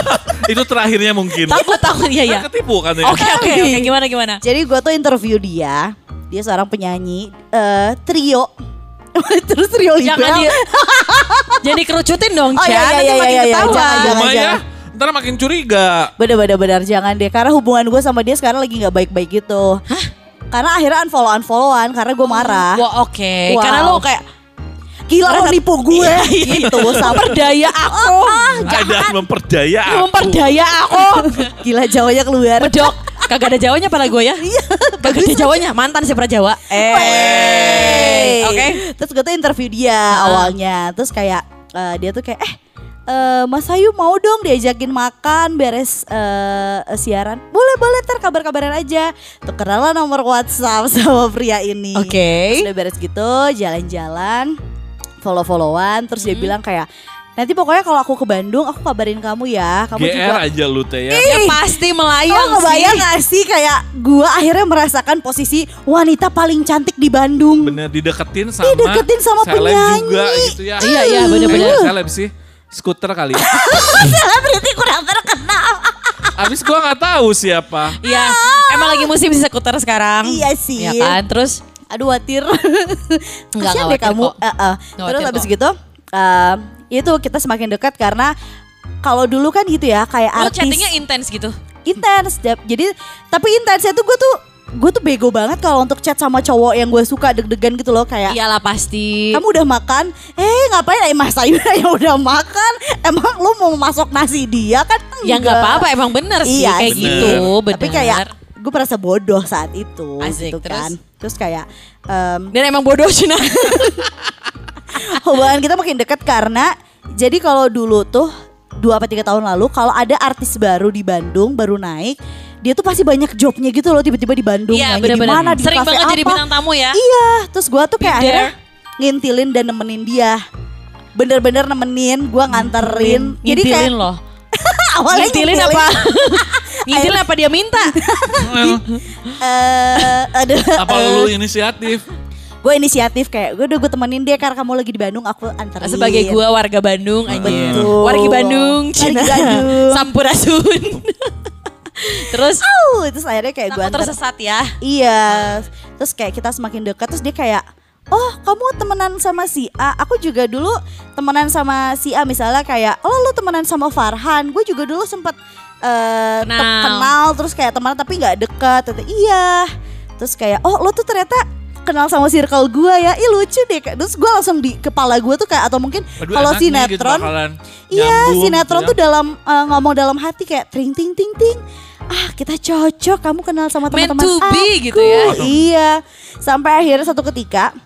[SPEAKER 5] Itu terakhirnya mungkin.
[SPEAKER 2] takut takut ya ya.
[SPEAKER 5] Kan Ketipu kan ya.
[SPEAKER 2] Oke oke oke gimana gimana?
[SPEAKER 4] Jadi gue tuh interview dia. Dia seorang penyanyi eh, trio. Terus libel.
[SPEAKER 2] Jangan di Jangan dikerucutin dong,
[SPEAKER 4] Oh,
[SPEAKER 2] Chan.
[SPEAKER 4] iya, iya,
[SPEAKER 2] Nanti
[SPEAKER 4] iya,
[SPEAKER 2] makin
[SPEAKER 4] iya, iya.
[SPEAKER 2] ketahuan.
[SPEAKER 4] Jangan, jangan.
[SPEAKER 5] Ya. Ntar makin curiga.
[SPEAKER 4] Bener-bener bener jangan deh karena hubungan gue sama dia sekarang lagi nggak baik-baik gitu. Karena akhirnya unfollow unfollowan karena gue marah.
[SPEAKER 2] Wah oke,
[SPEAKER 4] Wow.
[SPEAKER 2] karena lo kayak
[SPEAKER 4] Gila lo nipu gue gitu sama
[SPEAKER 2] memperdaya aku,
[SPEAKER 5] Ada memperdaya aku.
[SPEAKER 2] memperdaya aku.
[SPEAKER 4] Gila Jawanya keluar.
[SPEAKER 2] Bedok, kagak ada Jawanya pada gue ya?
[SPEAKER 4] Iya,
[SPEAKER 2] Kagak ada Jawanya, mantan si Jawa. Eh, Oke.
[SPEAKER 4] Terus gue tuh interview dia awalnya. Terus kayak eh, dia tuh kayak eh eh, Mas Ayu mau dong diajakin makan beres eh, siaran. Boleh boleh ntar kabar-kabaran aja. Tukeran lah nomor WhatsApp sama pria ini.
[SPEAKER 2] Oke.
[SPEAKER 4] Terus udah beres gitu jalan-jalan, follow-followan. Terus dia bilang kayak nanti pokoknya kalau aku ke Bandung aku kabarin kamu ya. Kamu
[SPEAKER 5] GR
[SPEAKER 4] juga
[SPEAKER 5] aja lu teh ya.
[SPEAKER 2] Ya pasti melayang
[SPEAKER 4] ngebayang
[SPEAKER 2] sih.
[SPEAKER 4] gak sih kayak gue akhirnya merasakan posisi wanita paling cantik di Bandung.
[SPEAKER 5] Bener dideketin sama
[SPEAKER 4] Dideketin sama
[SPEAKER 5] seleb
[SPEAKER 4] penyanyi.
[SPEAKER 5] juga gitu ya.
[SPEAKER 2] Iya, iya, bener-bener.
[SPEAKER 5] Eh, Seleb sih. Skuter kali.
[SPEAKER 4] Selebriti kurang terkenal.
[SPEAKER 5] Abis gua nggak tahu siapa.
[SPEAKER 2] Iya, emang lagi musim skuter sekarang.
[SPEAKER 4] Iya sih.
[SPEAKER 2] Ya kan, terus
[SPEAKER 4] Aduh watir.
[SPEAKER 2] Enggak, enggak
[SPEAKER 4] deh kamu.
[SPEAKER 2] watir kok.
[SPEAKER 4] Eh, eh.
[SPEAKER 2] Enggak
[SPEAKER 4] Terus
[SPEAKER 2] kok.
[SPEAKER 4] gitu em, itu kita semakin dekat karena kalau dulu kan gitu ya kayak
[SPEAKER 2] lo
[SPEAKER 4] artis
[SPEAKER 2] chattingnya intens gitu.
[SPEAKER 4] intens. Jadi tapi intensnya tuh gue tuh gue tuh bego banget kalau untuk chat sama cowok yang gue suka deg-degan gitu loh kayak
[SPEAKER 2] Iyalah pasti.
[SPEAKER 4] kamu udah makan? Eh ngapain eh Mas Ayu yang udah makan? Emang lu mau masuk nasi dia kan?
[SPEAKER 2] Ya nggak apa-apa, emang bener sih
[SPEAKER 4] Iya
[SPEAKER 2] kayak
[SPEAKER 4] sih.
[SPEAKER 2] gitu, bener.
[SPEAKER 4] Tapi kayak gue merasa bodoh saat itu
[SPEAKER 2] Asik,
[SPEAKER 4] gitu kan.
[SPEAKER 2] terus?
[SPEAKER 4] Terus kayak em,
[SPEAKER 2] Dan emang bodoh Cina.
[SPEAKER 4] hubungan kita makin dekat karena jadi kalau dulu tuh dua apa tiga tahun lalu kalau ada artis baru di Bandung baru naik dia tuh pasti banyak jobnya gitu loh tiba-tiba di Bandung
[SPEAKER 2] Iya
[SPEAKER 4] di mana di
[SPEAKER 2] Sering
[SPEAKER 4] kafe
[SPEAKER 2] banget jadi
[SPEAKER 4] apa.
[SPEAKER 2] bintang tamu ya.
[SPEAKER 4] Iya, terus gua tuh kayak akhirnya ngintilin dan nemenin dia. Bener-bener nemenin, gua nganterin. Jadi kayak
[SPEAKER 2] Ngintilin loh.
[SPEAKER 4] awalnya
[SPEAKER 2] Ngintilin apa? Ngintilin apa dia minta?
[SPEAKER 4] Eh, aduh,
[SPEAKER 5] Apa lu inisiatif?
[SPEAKER 4] Gue inisiatif kayak gue udah gue temenin dia karena kamu lagi di Bandung aku anterin.
[SPEAKER 2] Sebagai gua warga Bandung.
[SPEAKER 4] Betul.
[SPEAKER 2] Warga Bandung, Cina. Sampurasun. Terus
[SPEAKER 4] Au, terus akhirnya kayak gue
[SPEAKER 2] tersesat ya.
[SPEAKER 4] Iya. Terus kayak kita semakin dekat terus dia kayak Oh kamu temenan sama si A Aku juga dulu temenan sama si A Misalnya kayak Oh lu temenan sama Farhan Gue juga dulu sempet te-
[SPEAKER 2] Kenal.
[SPEAKER 4] kenal Terus kayak temenan tapi gak deket Iya Terus kayak oh lo tuh ternyata kenal sama circle gue ya Ih lucu deh Terus gue langsung di kepala gue tuh kayak Atau mungkin kalau
[SPEAKER 5] enak nih gitu
[SPEAKER 4] sinetron Iya sinetron
[SPEAKER 5] gitu
[SPEAKER 4] tuh dalam eh, ngomong dalam hati kayak tring ting ting ting. Ah kita cocok kamu kenal sama teman-teman aku.
[SPEAKER 2] be gitu ya.
[SPEAKER 4] Iya. Sampai akhirnya satu ketika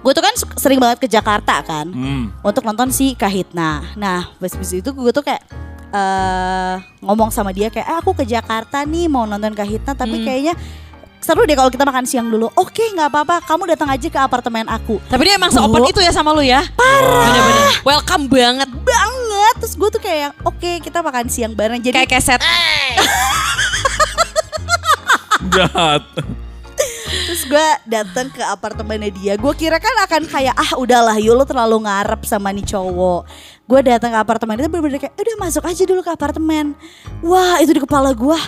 [SPEAKER 4] gue tuh kan sering banget ke Jakarta kan
[SPEAKER 5] Hmm.
[SPEAKER 4] untuk nonton si Kahitna. Nah pas bis itu gue tuh kayak eh ngomong sama dia kayak eh, aku ke Jakarta nih mau nonton Kahitna tapi
[SPEAKER 2] Hmm.
[SPEAKER 4] kayaknya seru deh kalau kita makan siang dulu. Oke nggak apa-apa kamu datang aja ke apartemen aku.
[SPEAKER 2] Tapi dia emang seopen itu ya sama lu ya. Parah. Bener-bener. Welcome banget.
[SPEAKER 4] Banget terus gue tuh kayak oke kita makan siang bareng jadi
[SPEAKER 2] Kayak keset.
[SPEAKER 5] Jahat.
[SPEAKER 4] Terus gue datang ke apartemennya dia. Gue kira kan akan kayak ah udahlah yuk lo terlalu ngarep sama nih cowok. Gue datang ke apartemen itu bener-bener kayak udah masuk aja dulu ke apartemen. Wah itu di kepala gue.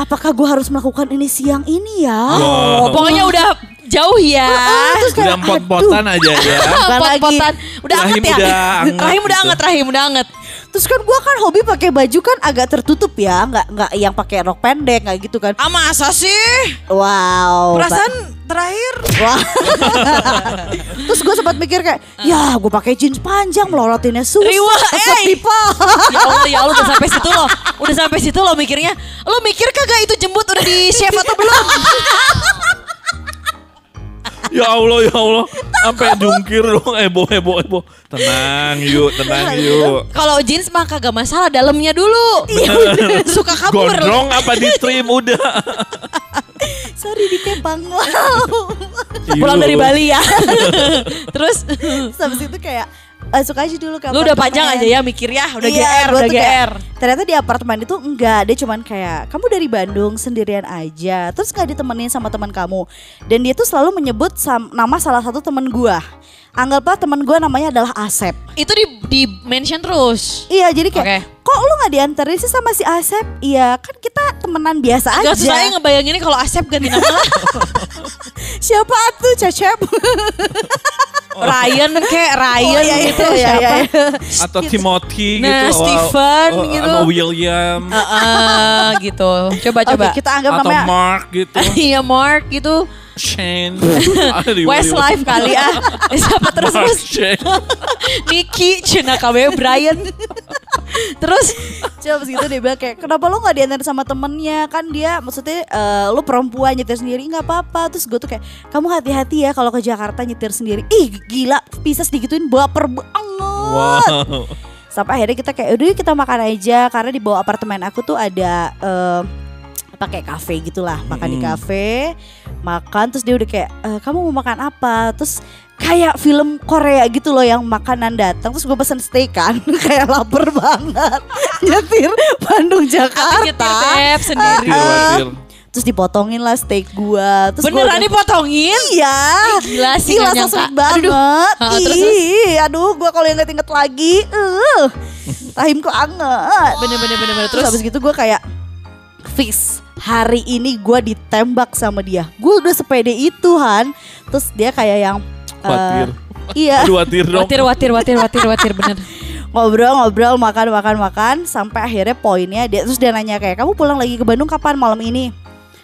[SPEAKER 4] Apakah gue harus melakukan ini siang ini ya?
[SPEAKER 2] Oh, pokoknya udah jauh ya.
[SPEAKER 4] Terus
[SPEAKER 5] Udah pot-potan aja ya.
[SPEAKER 2] Pot-potan. Udah
[SPEAKER 5] Rahim
[SPEAKER 2] anget ya.
[SPEAKER 5] udah anget
[SPEAKER 2] rahim udah
[SPEAKER 5] gitu.
[SPEAKER 2] anget, rahim udah anget.
[SPEAKER 4] Terus kan gue kan hobi pakai baju kan agak tertutup ya, nggak nggak yang pakai rok pendek nggak gitu kan.
[SPEAKER 2] Ah masa sih?
[SPEAKER 4] Wow.
[SPEAKER 2] Perasaan terakhir.
[SPEAKER 4] Wah. Terus gue sempat mikir kayak, ya gue pakai jeans panjang melorotinnya susah.
[SPEAKER 2] Riwa, eh.
[SPEAKER 4] pipa.
[SPEAKER 2] ya Allah, ya Allah udah sampai situ loh. Udah sampai situ loh mikirnya. Lo mikir kagak itu jembut udah di chef atau belum?
[SPEAKER 5] Ya Allah, ya Allah. Sampai jungkir dong. Ebo, ebo, ebo. Tenang yuk, tenang yuk.
[SPEAKER 2] Kalau jeans mah kagak masalah dalamnya dulu. Suka kabur.
[SPEAKER 5] Gondrong apa di trim udah.
[SPEAKER 4] Sorry dikepang.
[SPEAKER 2] Pulang dari Bali ya. Terus
[SPEAKER 4] Terus habis itu kayak masuk aja dulu ke
[SPEAKER 2] Lu udah panjang aja ya mikir ya, udah
[SPEAKER 4] Iya,
[SPEAKER 2] GR, udah
[SPEAKER 4] kayak-
[SPEAKER 2] GR.
[SPEAKER 4] Ternyata di apartemen itu enggak, dia cuman kayak kamu dari Bandung sendirian aja, terus gak ditemenin sama teman kamu. Dan dia tuh selalu menyebut sam- nama salah satu teman gua. Anggaplah teman gua namanya adalah Asep.
[SPEAKER 2] Itu di di mention terus.
[SPEAKER 4] Iya, jadi kayak
[SPEAKER 2] Oke.
[SPEAKER 4] Kok lu nggak dianterin sih sama si Asep? Iya, kan kita temenan biasa aja.
[SPEAKER 2] Gak susah ya ngebayanginnya kalau Asep ganti nama lah.
[SPEAKER 4] Siapa tuh Cecep?
[SPEAKER 2] Ryan kayak Ryan
[SPEAKER 4] Oh, iya, iya,
[SPEAKER 2] gitu
[SPEAKER 4] iya, iya,
[SPEAKER 2] siapa?
[SPEAKER 4] iya.
[SPEAKER 5] Atau Timothy
[SPEAKER 2] Nah,
[SPEAKER 5] gitu. Wow.
[SPEAKER 2] Stephen
[SPEAKER 5] Oh,
[SPEAKER 2] gitu.
[SPEAKER 5] Atau William.
[SPEAKER 2] Heeh, gitu. Coba coba.
[SPEAKER 4] kita anggap
[SPEAKER 5] atau
[SPEAKER 4] namanya
[SPEAKER 5] Mark gitu.
[SPEAKER 2] Iya Mark gitu.
[SPEAKER 5] Shane.
[SPEAKER 2] Westlife kali ah. Siapa terus
[SPEAKER 5] Mark
[SPEAKER 2] terus?
[SPEAKER 5] Shane.
[SPEAKER 2] Nicky, Cina KW Brian. terus
[SPEAKER 4] Coba gitu dia bilang kayak kenapa lu nggak diantar sama temennya? Kan dia maksudnya eh, lu perempuan nyetir sendiri nggak apa-apa. Terus gue tuh kayak kamu hati-hati ya kalau ke Jakarta nyetir sendiri. Ih gila Pisces digituin baper banget.
[SPEAKER 5] Wow.
[SPEAKER 4] sampai akhirnya kita kayak udah kita makan aja. Karena di bawah apartemen aku tuh ada eh, pakai kafe gitulah makan di
[SPEAKER 5] Mm.
[SPEAKER 4] kafe makan terus dia udah kayak "Eh, kamu mau makan apa? Terus kayak film Korea gitu loh yang makanan datang terus gue pesen steak kan kayak lapar banget nyetir Bandung
[SPEAKER 2] nyetir
[SPEAKER 4] Jakarta
[SPEAKER 2] Beb sendiri.
[SPEAKER 5] Watir, watir.
[SPEAKER 4] terus dipotongin lah steak gua terus gua
[SPEAKER 2] Beneran
[SPEAKER 4] udah-
[SPEAKER 2] dipotongin?
[SPEAKER 4] Iya
[SPEAKER 2] Gila sih
[SPEAKER 4] Gila
[SPEAKER 2] nggak
[SPEAKER 4] so
[SPEAKER 2] nyangka.
[SPEAKER 4] sweet banget
[SPEAKER 2] Aduh. Ha, terus,
[SPEAKER 4] Ih, Aduh gue kalau inget-inget lagi uh, Rahimku anget
[SPEAKER 2] Bener bener bener bener.
[SPEAKER 4] Terus
[SPEAKER 2] Terus
[SPEAKER 4] habis gitu gue kayak Fix Hari ini gue ditembak sama dia Gue udah sepede itu Han Terus dia kayak yang
[SPEAKER 5] Watir.
[SPEAKER 4] Iya
[SPEAKER 5] Aduh, watir dong.
[SPEAKER 2] watir watir watir watir watir bener.
[SPEAKER 4] Ngobrol-ngobrol Makan makan makan Sampai akhirnya poinnya dia Terus dia nanya kayak Kamu pulang lagi ke Bandung kapan malam ini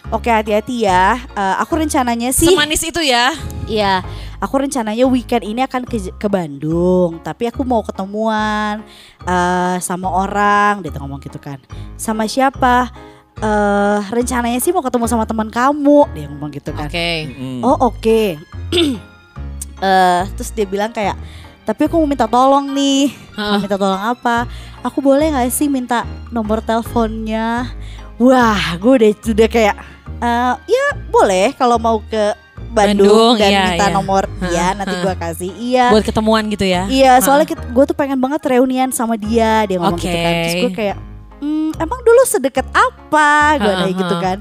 [SPEAKER 4] Oke hati-hati ya Eh, Aku rencananya sih
[SPEAKER 2] Semanis itu ya.
[SPEAKER 4] Iya, aku rencananya weekend ini akan ke, ke Bandung, tapi aku mau ketemuan eh sama orang, dia tuh ngomong gitu kan. Sama siapa? Eh rencananya sih mau ketemu sama teman kamu, dia ngomong gitu kan.
[SPEAKER 2] Oke.
[SPEAKER 5] Mm.
[SPEAKER 4] Oh oke. Eh terus dia bilang kayak, tapi aku mau minta tolong nih. Mau minta tolong apa? Aku boleh nggak sih minta nomor teleponnya? Wah, gue udah udah kayak, eh ya boleh kalau mau ke Bandung,
[SPEAKER 2] Bandung,
[SPEAKER 4] dan
[SPEAKER 2] iya,
[SPEAKER 4] minta
[SPEAKER 2] iya.
[SPEAKER 4] nomor dia nanti
[SPEAKER 2] Heeh.
[SPEAKER 4] gue kasih. Iya.
[SPEAKER 2] Buat ketemuan gitu ya.
[SPEAKER 4] Iya, soalnya gue tuh pengen banget reunian sama dia, dia ngomong gitu kan. Terus gue kayak, "Hmm, emang dulu sedekat apa? Gue nanya gitu kan.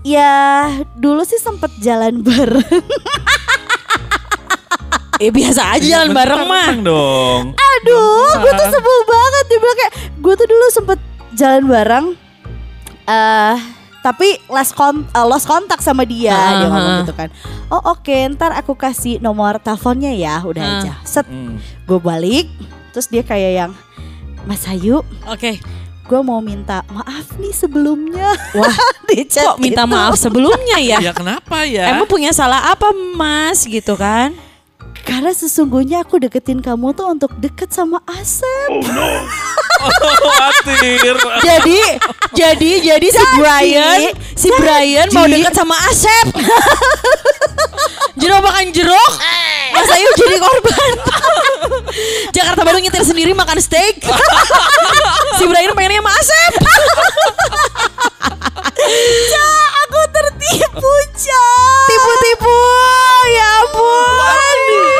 [SPEAKER 4] Ya, dulu sih sempet jalan bareng.
[SPEAKER 2] Eh biasa aja jalan bareng mah.
[SPEAKER 5] Dong.
[SPEAKER 4] Aduh, gue tuh sebel banget. Dia bilang kayak, gue tuh dulu sempet jalan bareng. eh tapi last kon eh, lost kontak sama dia, dia
[SPEAKER 2] Heeh,
[SPEAKER 4] ngomong
[SPEAKER 2] heeh.
[SPEAKER 4] gitu kan. Oh oke, ntar aku kasih nomor teleponnya ya, udah
[SPEAKER 2] Heeh.
[SPEAKER 4] aja. Set,
[SPEAKER 5] Mm.
[SPEAKER 4] gue balik, terus dia kayak yang, Mas Ayu,
[SPEAKER 2] Oke.
[SPEAKER 4] gue mau minta maaf nih sebelumnya.
[SPEAKER 2] Wah,
[SPEAKER 4] di chat
[SPEAKER 2] kok minta
[SPEAKER 4] gitu.
[SPEAKER 2] maaf sebelumnya ya?
[SPEAKER 5] Ya kenapa ya?
[SPEAKER 2] Emang punya salah apa Mas gitu kan?
[SPEAKER 4] Karena sesungguhnya aku deketin kamu tuh untuk deket sama Asep.
[SPEAKER 5] Watir.
[SPEAKER 2] Jadi, jadi, jadi si Brian, si Brian mau
[SPEAKER 4] jadi-
[SPEAKER 2] dekat sama Asep. jeruk makan jeruk, Mas Ayu jadi korban. Jakarta Bandung nyetir sendiri makan steak. si Brian pengennya sama Asep.
[SPEAKER 4] aku tertipu, Ca.
[SPEAKER 2] Tipu-tipu, ya ampun.